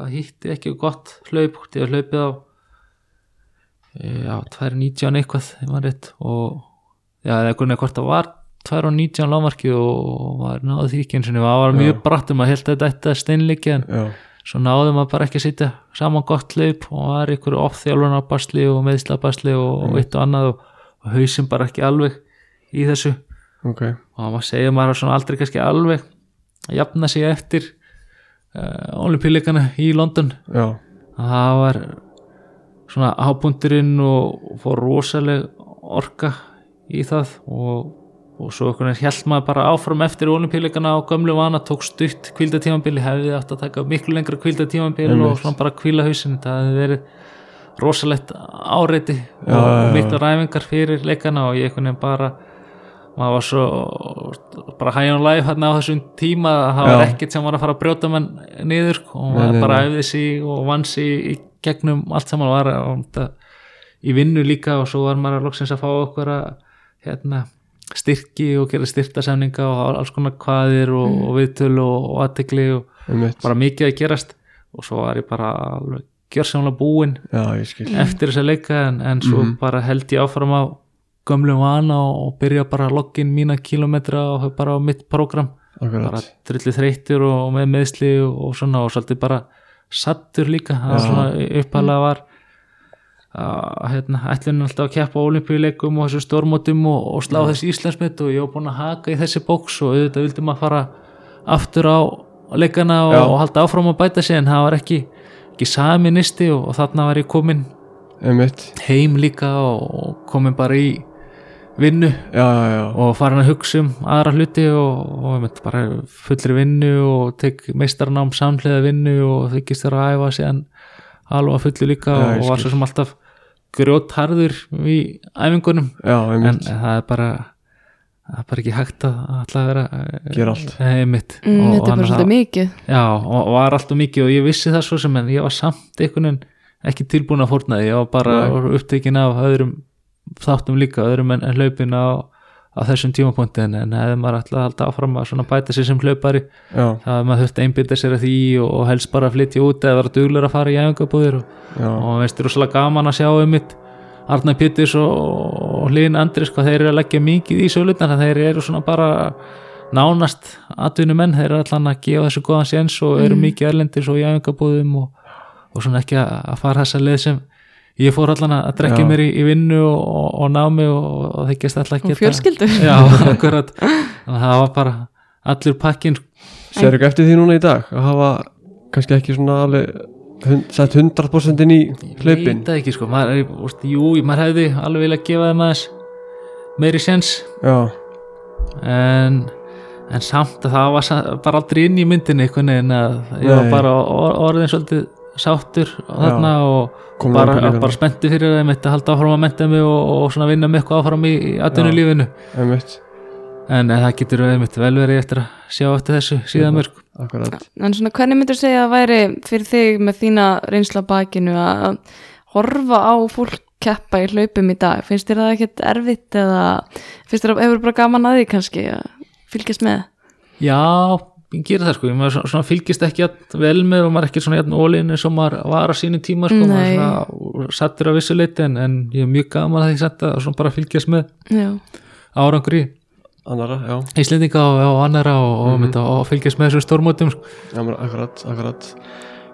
hitti ekki gott hlaup, ég var hlaupið á já, 2.19 eitthvað, ég var rétt og já, eða einhvern veginn hvort það var 2.19 lámarkið og var náði því ekki eins og það var mjög Já. bratt um að held að þetta steinleiki en já, svo náðum maður bara ekki að sitja saman gott hlaup og var ykkur ofþjálfunarbasli og meðslabasli og, og eitt og annað og, og hausinn bara ekki alveg í þessu. Ok. Og maður segja maður aldrei kannski alveg að jafna sig eftir uh, olimpíuleikana í London. Já, það var svona hápunturinn og fór rosaleg orka í það og, og svo held maður bara áfram eftir olimpíuleikana á gömlu vana tók stutt kvildatímambili hefði átt að taka miklu lengra kvildatímambili og svona bara kvíla hausinn. Það hefði verið rosalegt áreiti Já, og, mikla ræfingar fyrir leikana og ég einhvern veginn bara maður var svo bara high on life hérna á þessum tíma að það var ekkert sem var að fara að brjóta mann niður sko, og Nei, maður bara æfði sig og vann sig í gegnum allt saman var í vinnu líka og svo var maður að loksins að fá okkur að hérna, styrki og gera styrtasemninga og alls konar hvaðir og, Mm. og viðtöl og, aðtegli og einmitt, bara mikið að gerast. Og svo var ég bara alveg gjörsamlega búinn eftir þess að leika en, en svo Mhm. bara held ég áfram á gömlum vana og, byrja bara að logga inn mína kílometra og bara á mitt prógram. Bara akkurat, drullu þreyttur og, og með meðsli og, svona og svolítið bara sattur líka. Það Já. svona uppalega var að hérna, ætlunin alltaf að keppa á olimpíuleikum og þessu stórmótum og, og slá þessi íslensmitt og ég var búin að haka í þessi bóks og auðvitað vildi maður fara aftur á leikana og, Já. og halda áfram að bæta sig en það var ekki, ekki sami nisti og, og þarna var ég komin einmitt. heim líka og komin bara í vinnu. Já, já, já, og farin að hugsa um aðra hluti og, og einmitt bara fullri vinnu og tek meistarnám samhliða vinnu og þykist þér að æfa síðan alveg að fullu líka Já, og, var svo sem alltaf grjótharður í æfingunum. Já, en einmitt það er bara það er bara ekki hægt að alltaf vera eh, Gera allt. einmitt. Mm, Og- þetta er bara svolítið mikið. Já, og, og var alltaf mikið og ég vissi það svo sem en ég var samt einhvern veginn ekki tilbúin að fórna því, ég var bara upptekinn af öðrum þáttum líka, öðrum en, en hlaupin á, á þessum tímapunkti en, hefði maður alltaf halda áfram að bæta sér sem hlaupari, já, það hefði maður þurft að einbytta sér að því og, og helst bara að flytja út eða vera duglur að fara í æfingabúðir og, og veist, er rosalega gaman að sjá um mitt Arnar Péturs og, og Hlyn Andris hvað þeir eru að leggja mikið í sölutnar þeir eru svona bara nánast atvinnumenn, þeir eru allan að gefa þessu góðan séns og eru mikið erlendis og í æfingabúðum og, og svona ekki að fara þessa leið sem ég fór allan að drekja mér í, í vinnu og, og, og námi og, og þykist alltaf og ekki fjölskyldu. (laughs) Já, akkurat. Þannig að það var bara allur pakkin Serðu ekki eftir því núna í dag að hafa kannski ekki svona alveg hund, sett 100% inn í hlaupin? veit það ekki sko, maður, er, úst, jú, maður hefði alveg vilja gefa þeim aðeins meiri séns. Já, en, en samt að það var bara aldrei inn í myndinni einhvern veginn að ég var Nei. bara or, orðin svolítið sáttur og þarna og Komið bara, bara spennti fyrir þeim að halda áfram að menta mig og, og svona vinna mig eitthvað áfram í, einmitt, en, en það getur einmitt vel verið eftir að sjá eftir þessu síðan mörg akkurat. En svona hvernig myndur segja að væri fyrir þig með þína reynsla bakinu að horfa á fólk keppa í hlaupum í dag? Finnst þér það ekkert erfitt eða finnst þér að hefur bara gaman að því kannski að fylgjast með? Já, ég gerir það sko. Ég maður svona, svona fylgist ekki vel með og maður er ekki svona jafn ólinu sem maður var á sínu tíma sko, maður Nei. er svona sattur á vissu leiti en, en ég er mjög gaman að því satt að svona bara fylgjast með já, árangur í annara, já, Íslendinga og, og annara og, og, mm og fylgjast með þessum stórmótum sko. já men akkurat, akkurat.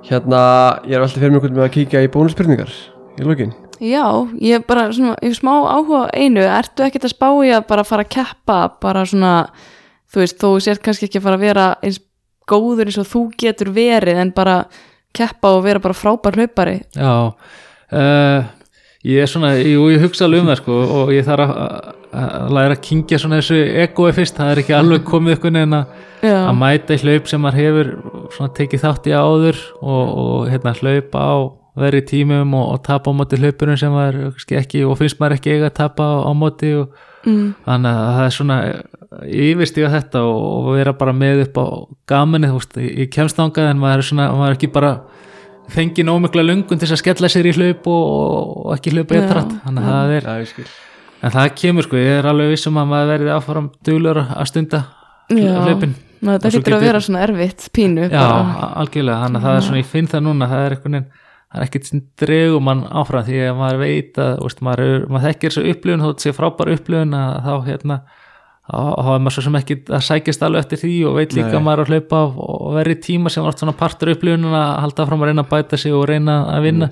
Hérna, ég er veltið fyrir mig hvernig með að kíkja í bónuspurningar í lokin. Já ég bara svona, ég hef smá áhuga einu. Ertu ekkert að spá í að bara fara að keppa bara svona, þú veist þú sért kannski ekki að fara að vera eins góður eins og þú getur verið en bara keppa og vera bara frábær hlaupari. Já uh, ég er svona, jú, ég hugsa alveg um það sko, og ég þarf að, að, læra að kingja svona þessu egoi fyrst. Það er ekki alveg komið einhvern veginn að mæta í hlaup sem maður hefur svona tekið þátt í áður og, og hérna hlaupa á verið tímum og, og tapa á móti hlaupurum sem maður ekki og finnst maður ekki eiga að tapa á, á móti og mm, þannig að það er svona yfirstíga þetta og, vera bara með upp á gamanið, þú veist, ég kemst ángað en maður er svona, maður er ekki bara fengið nómikla lungun til þess að skella sér í hlaup og, og ekki hlaupa Já, eitthvað þannig að það er, já, ég skil. en það kemur sko, ég er alveg vissum að maður verði áfram duglur að stunda hlaupin. Ná, svo hlýtur að getur- vera svona erfitt pínu Já, algjörlega, þannig að það er svona, ég finn það núna það er einhvern veginn, það er ekkert sem dregum mann áfram því að maður veit að veist, maður, er, maður þekkir þessu upplifun þótt sé frábær upplifun að þá hérna þá er maður svo sem ekki að sækjast alveg eftir því og veit líka Nei. að maður er að hlaupa og, verið tíma sem var oft svona partur upplifunum að halda fram að reyna að bæta sig og reyna að vinna.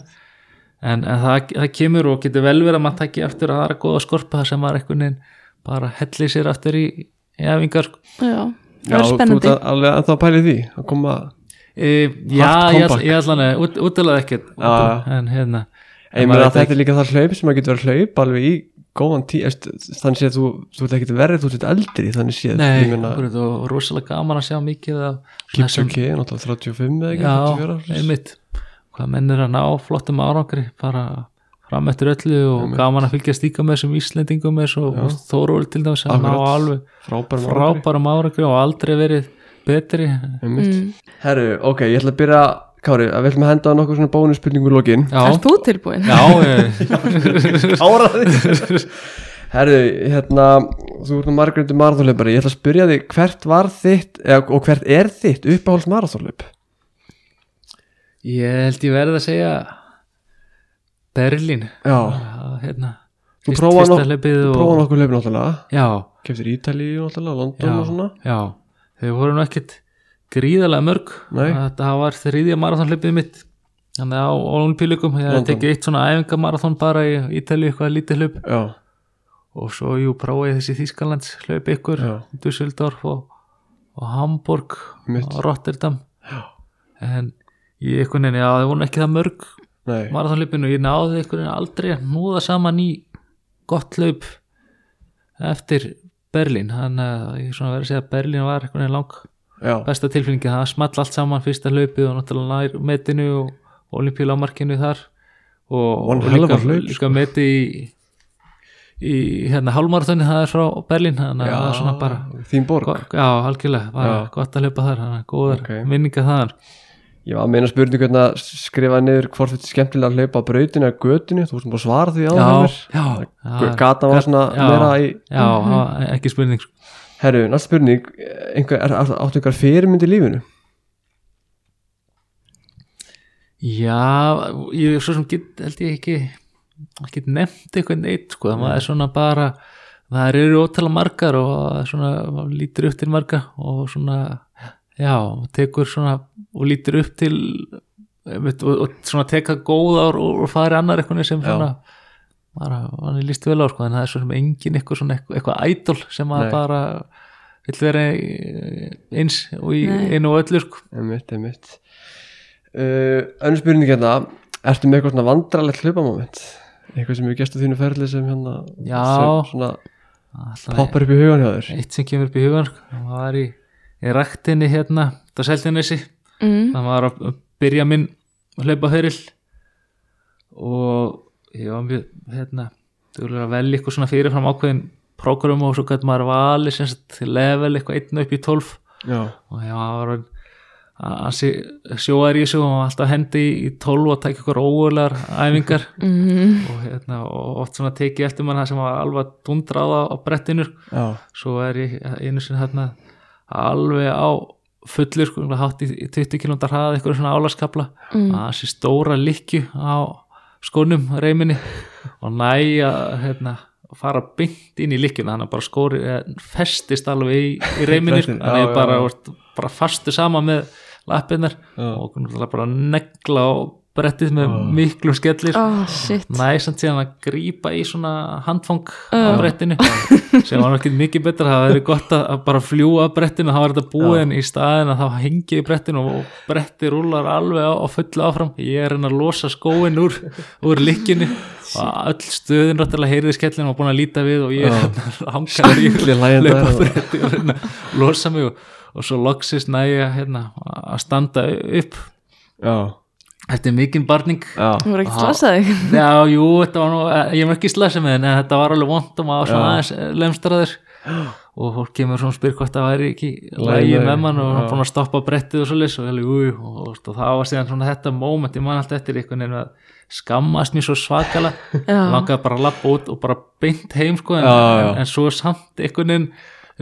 En, en það, það kemur og getur vel verið að maður takki eftir að það er að góða skorpa þar sem maður einhvern veginn bara helli sér aftur í, í efingar sko. Já, það já, er þú spennandi. ert alveg að það pæli því að koma, e, Já, ég, ég ætla hann út, útilega ekkert. Já, já. en hérna. Ég maður meina veit að þetta er líka það hlaup sem að getur verið hlaup alveg í góðan tí þannig séð þú, þú ert ekkert verið þú ert eldri þannig séð Nei, akkurat, og rosalega gaman að sjá mikið Kipsuki, náttúrulega 35 eða ekki Já, 34 ára. einmitt hvað menn er að ná flottum árangri bara fram eftir öllu og Einmitt. gaman að fylgjast líka með þessum Íslendingum eins og Já. Þóról til dæmis hann á Akkurat. alveg frábær frábærum árangri og aldrei verið betri mm. herru, ok, ég ætla að byrja Kári, að við ætlum að henda á nokkuð svona bónusspurningu lokin? Já, Erst þú tilbúin? já (laughs) áraði herru, hérna þú ert nú margrindu marathónleipari ég ætla að spyrja þig hvert var þitt eða, og hvert er þitt uppáhalds marathónleip ég held ég verið að segja Berlín. Já, hérna Þú fyrst- prófaðir fyrsta nokk- hlaupið þú og- prófaði nokkuð hlaupin náttúrulega. Já, keftir Ítalíu náttúrulega, London já, og svona. Já. Þau voru nú ekkit gríðarlega mörg Nei. þetta var þriðja marathonhlaupið mitt þannig á olimpíuleikum ég hef London. tekið eitt svona æfingamarathon bara í Ítalíu eitthvað lítið hlaup já, og svo jú prófaði þessi Þískalands hlaup ykkur. Dusseldorf og, og Hamburg Mitt. og Rotterdam já. en ég einhvern veginn, já það voru ekki það mörg nei marathonhlaupinu, ég náði einhvern veginn aldrei að núða saman í gott hlaup eftir Berlín þannig að ég svona verið að segja að Berlín var einhvern veginn lang já, besta tilfinningi, það small allt saman fyrsta hlaupið og náttúrulega nær metinu og olimpíulámarkinu þar og, og líka, a hlaup, sko. líka meti í, í hérna hálmarathoni það er frá Berlín þannig að það er svona bara þín borg já, algjörlega, bara Já. gott að hlaupa þar þannig að góðar Ok. minningar þar ég var að meina spurningu hérna að skrifa niður hvort þetta er skemmtilega að hlaupa eða götinu, þú veist bara að svara því á það gata var svona já. meira í já, það var ekki spurning sko. Herru, næst spurning einhver, er, áttu einhver fyrirmynd í lífinu? Já, ég svo sem get, held ég ekki ekki nefnt eitthvað neitt sko, það er svona bara það eru ótala margar og svona, lítur upp til marga og svona, já tekur svona og lítur upp til og, og svona teka góð ár og, og fari annar eitthvað sem Já. svona bara, hann er líst vel á sko, en það er svo sem engin eitthvað svona eitthvað, ædol sem að Nei. bara vill vera eins og í Nei. einu og öllu sko einmitt, einmitt uh, önnur spurning hérna ertu með eitthvað svona vandralegt hlaupamoment eitthvað sem gæst á þínu ferli sem hérna Já. sem svona poppar upp í hugan hjá þér eitt sem kemur upp í hugan sko. það var í, í ræktinni hérna það seltinesi, mm. það var að byrja minn hlaupaferil og ég var mjög hérna, dugulega að velja eitthvað svona fyrirfram ákveðin prógram og svo gæti maður vali sem sagt level eitthvað einn upp í 12 já, og ég var ansi sjóðar í þessu og var alltaf hendi í 12 og tækja ykkur ógulegar æfingar. (laughs) Mm. og, hérna, og oft svona tekið eftir mann það sem var alveg dundrað á, brettinu já, svo er ég einu sinni hérna alveg á fullur sko, hátt í, í 20 km hraða eitthvað svona álaskapla mm. að þessi stóra likju á skónum reyminni og næ að hérna, fara beint inn í likjuna þannig að bara skóri eh, festist alveg í, í (laughs) reyminni þannig að ég bara, bara fastu sama með lappinnar og bara negla á brettið með miklum skellir. Oh, shit. Næsand síðan að grípa í svona handfang á brettinu sem var ekki mikið betra, það væri gott að að bara fljúa brettinu, þá var þetta búið en í staðin að þá hengi í brettinu og bretti rúlar alveg á, á fullu áfram. Ég er að reyna að losa skóin úr úr likkinu og öll stöðin rættilega heyrði skellin og búin að líta við og ég er hérna í Skellur hlæjandi hlaupa þar. bretti og að losa mig og, og svo loksist næja hérna, að standa upp. Já, Þetta er mikinn barning. Já, Þú voru ekki slasað þig. (laughs) Já, jú, þetta var nú, eh, ég er ekki slæsið með henni en þetta var alveg vond og maður var svona aðeins lemstraður og fólk kemur svona og spyr hvort það væri ekki Lægi lægi með- mann og hann búin að stoppa brettið og svo leys og, og, og, og það var síðan svona þetta moment, ég man alltaf eftir einhvern veginn að skammast mér svo svakala langaði bara að lappa út og bara beint heim sko, en, Já, já. en svo samt einhvern veginn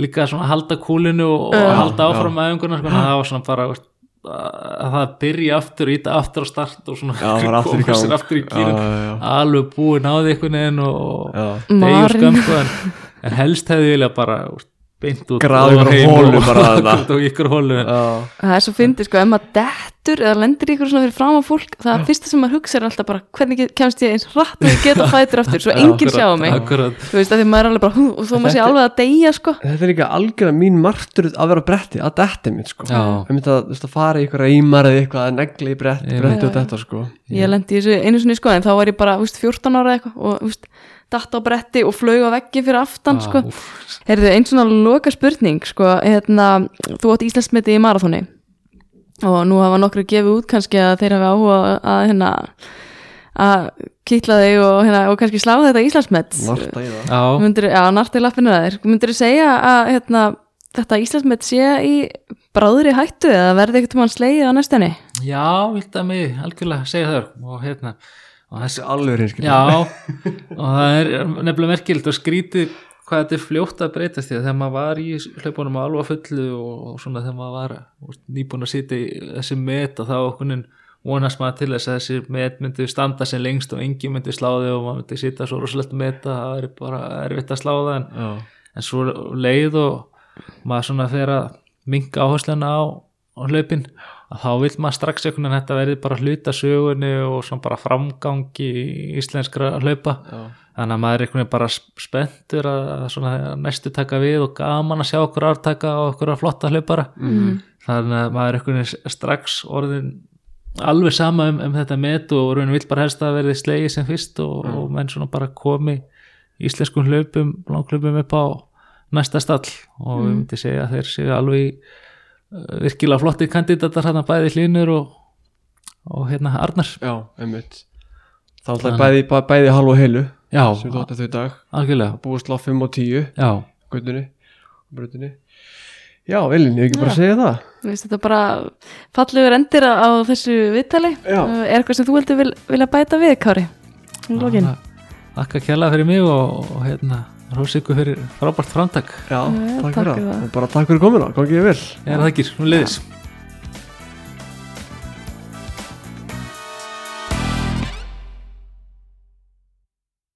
líka svona að halda kúlinu og, halda áfram einhvern sko, en það var svona bara veist, að það byrja aftur, íta aftur á start og svona Já, það var (laughs) aftur í koma sér aftur í já. alveg búin á því einhvern veginn og degjur Marin. skömm sko, en, helst hefði vilja bara úst, beint út bara (laughs) ykkur hólu já. Það er svo fyndið sko, ef maður dettur eða lendir í ykkur svona fyrir fram á fólk það er fyrsta sem maður hugsa er alltaf bara hvernig kemst ég eins hratt og ég geta fætur aftur? Svo enginn sjá mig, akkurat, þú veist að því maður er alveg bara hú, og þó maður sé Þetta- alveg að deyja sko. Þetta er líka algjörða mín martur að vera bretti, að detti mitt sko. Já. ég myndi að, að fara í ykkur reymar eða eitthvað að negli í bretti, Ég bretti og detta sko. Ég lendi einu sinni sko en þá var ég bara úst, 14 ára eða eitthvað og úst, datt á bretti og flög á veggi fyrir aftan sko. Ah, úff. Heyrðu, einn svona loka spurning sko, hérna, þú átt Íslandsmeti í marathóni og nú hafa nokkru gefið út kannski að þeir hafi áhuga að, hérna, að kýtla þig og, hérna, og kannski slá þetta Íslandsmet. Narta í það. Já, myndir, já, narti lappinu að þér. Myndir þú segja að hérna, þetta Íslandsmet sé í bráðri hættu eða verði ekkert mann slegið á næstunni? Já, vilt að mig algjörlega segja þér og hérna og þessi, Alveg reynskil já, og það er nefnilega merkild og skrítið hvað þetta er fljótt að breytast því að þegar maður var í hlaupunum alveg að fullu og, og svona þegar maður var nýbúin að sitja í þessi met og þá okkur vonast maður til þess að þessi met myndi standa sem lengst og engin myndi slá þig og maður myndi sitja svo rosalegt met að það er bara erfitt að slá það en, en svo leið og maður svona fer að minka áhersluna á, á hlaupin. að þá vil maður strax einhvern veginn þetta verði bara hluta sögunni og svona bara framgangi íslenskra hlaupa. Já, þannig að maður er einhvern veginn bara spenntur að, að svona næstu taka við og gaman að sjá okkur ártaka og okkur flotta hlaupara. Mm. þannig að maður er einhvern veginn strax orðin alveg sama um, um þetta met og raunin vill bara helst að verði slegið sem fyrst og, og menn svona bara komi íslenskum hlaupum, langhlaupum upp á næsta stall. Og við myndi segja að þeir séu alveg í, virkilega flotti kandidatar hérna bæði hlínur og, og hérna Arnar. Já, einmitt. Er alltaf bæði, bæ- bæði hálf og heilu já, sem þú átti þau dag. Algjörlega. Búið slá 5 og 10 já, guttunni brutunni Já, Elin, ég hef ekki bara að segja það. Þú veist, þetta er bara fallegur endir á, þessu viðtali. Já. Uh, er eitthvað sem þú heldur vil, vilja bæta við, Kári? Í lokin. Þakka kjalla fyrir mig og, og hérna Rósi ykkur fyrir frábært framtak. Já, Já, takk fyrir það. og bara takk fyrir komuna, gangið þér vel. Ég er það ekki, nú liðis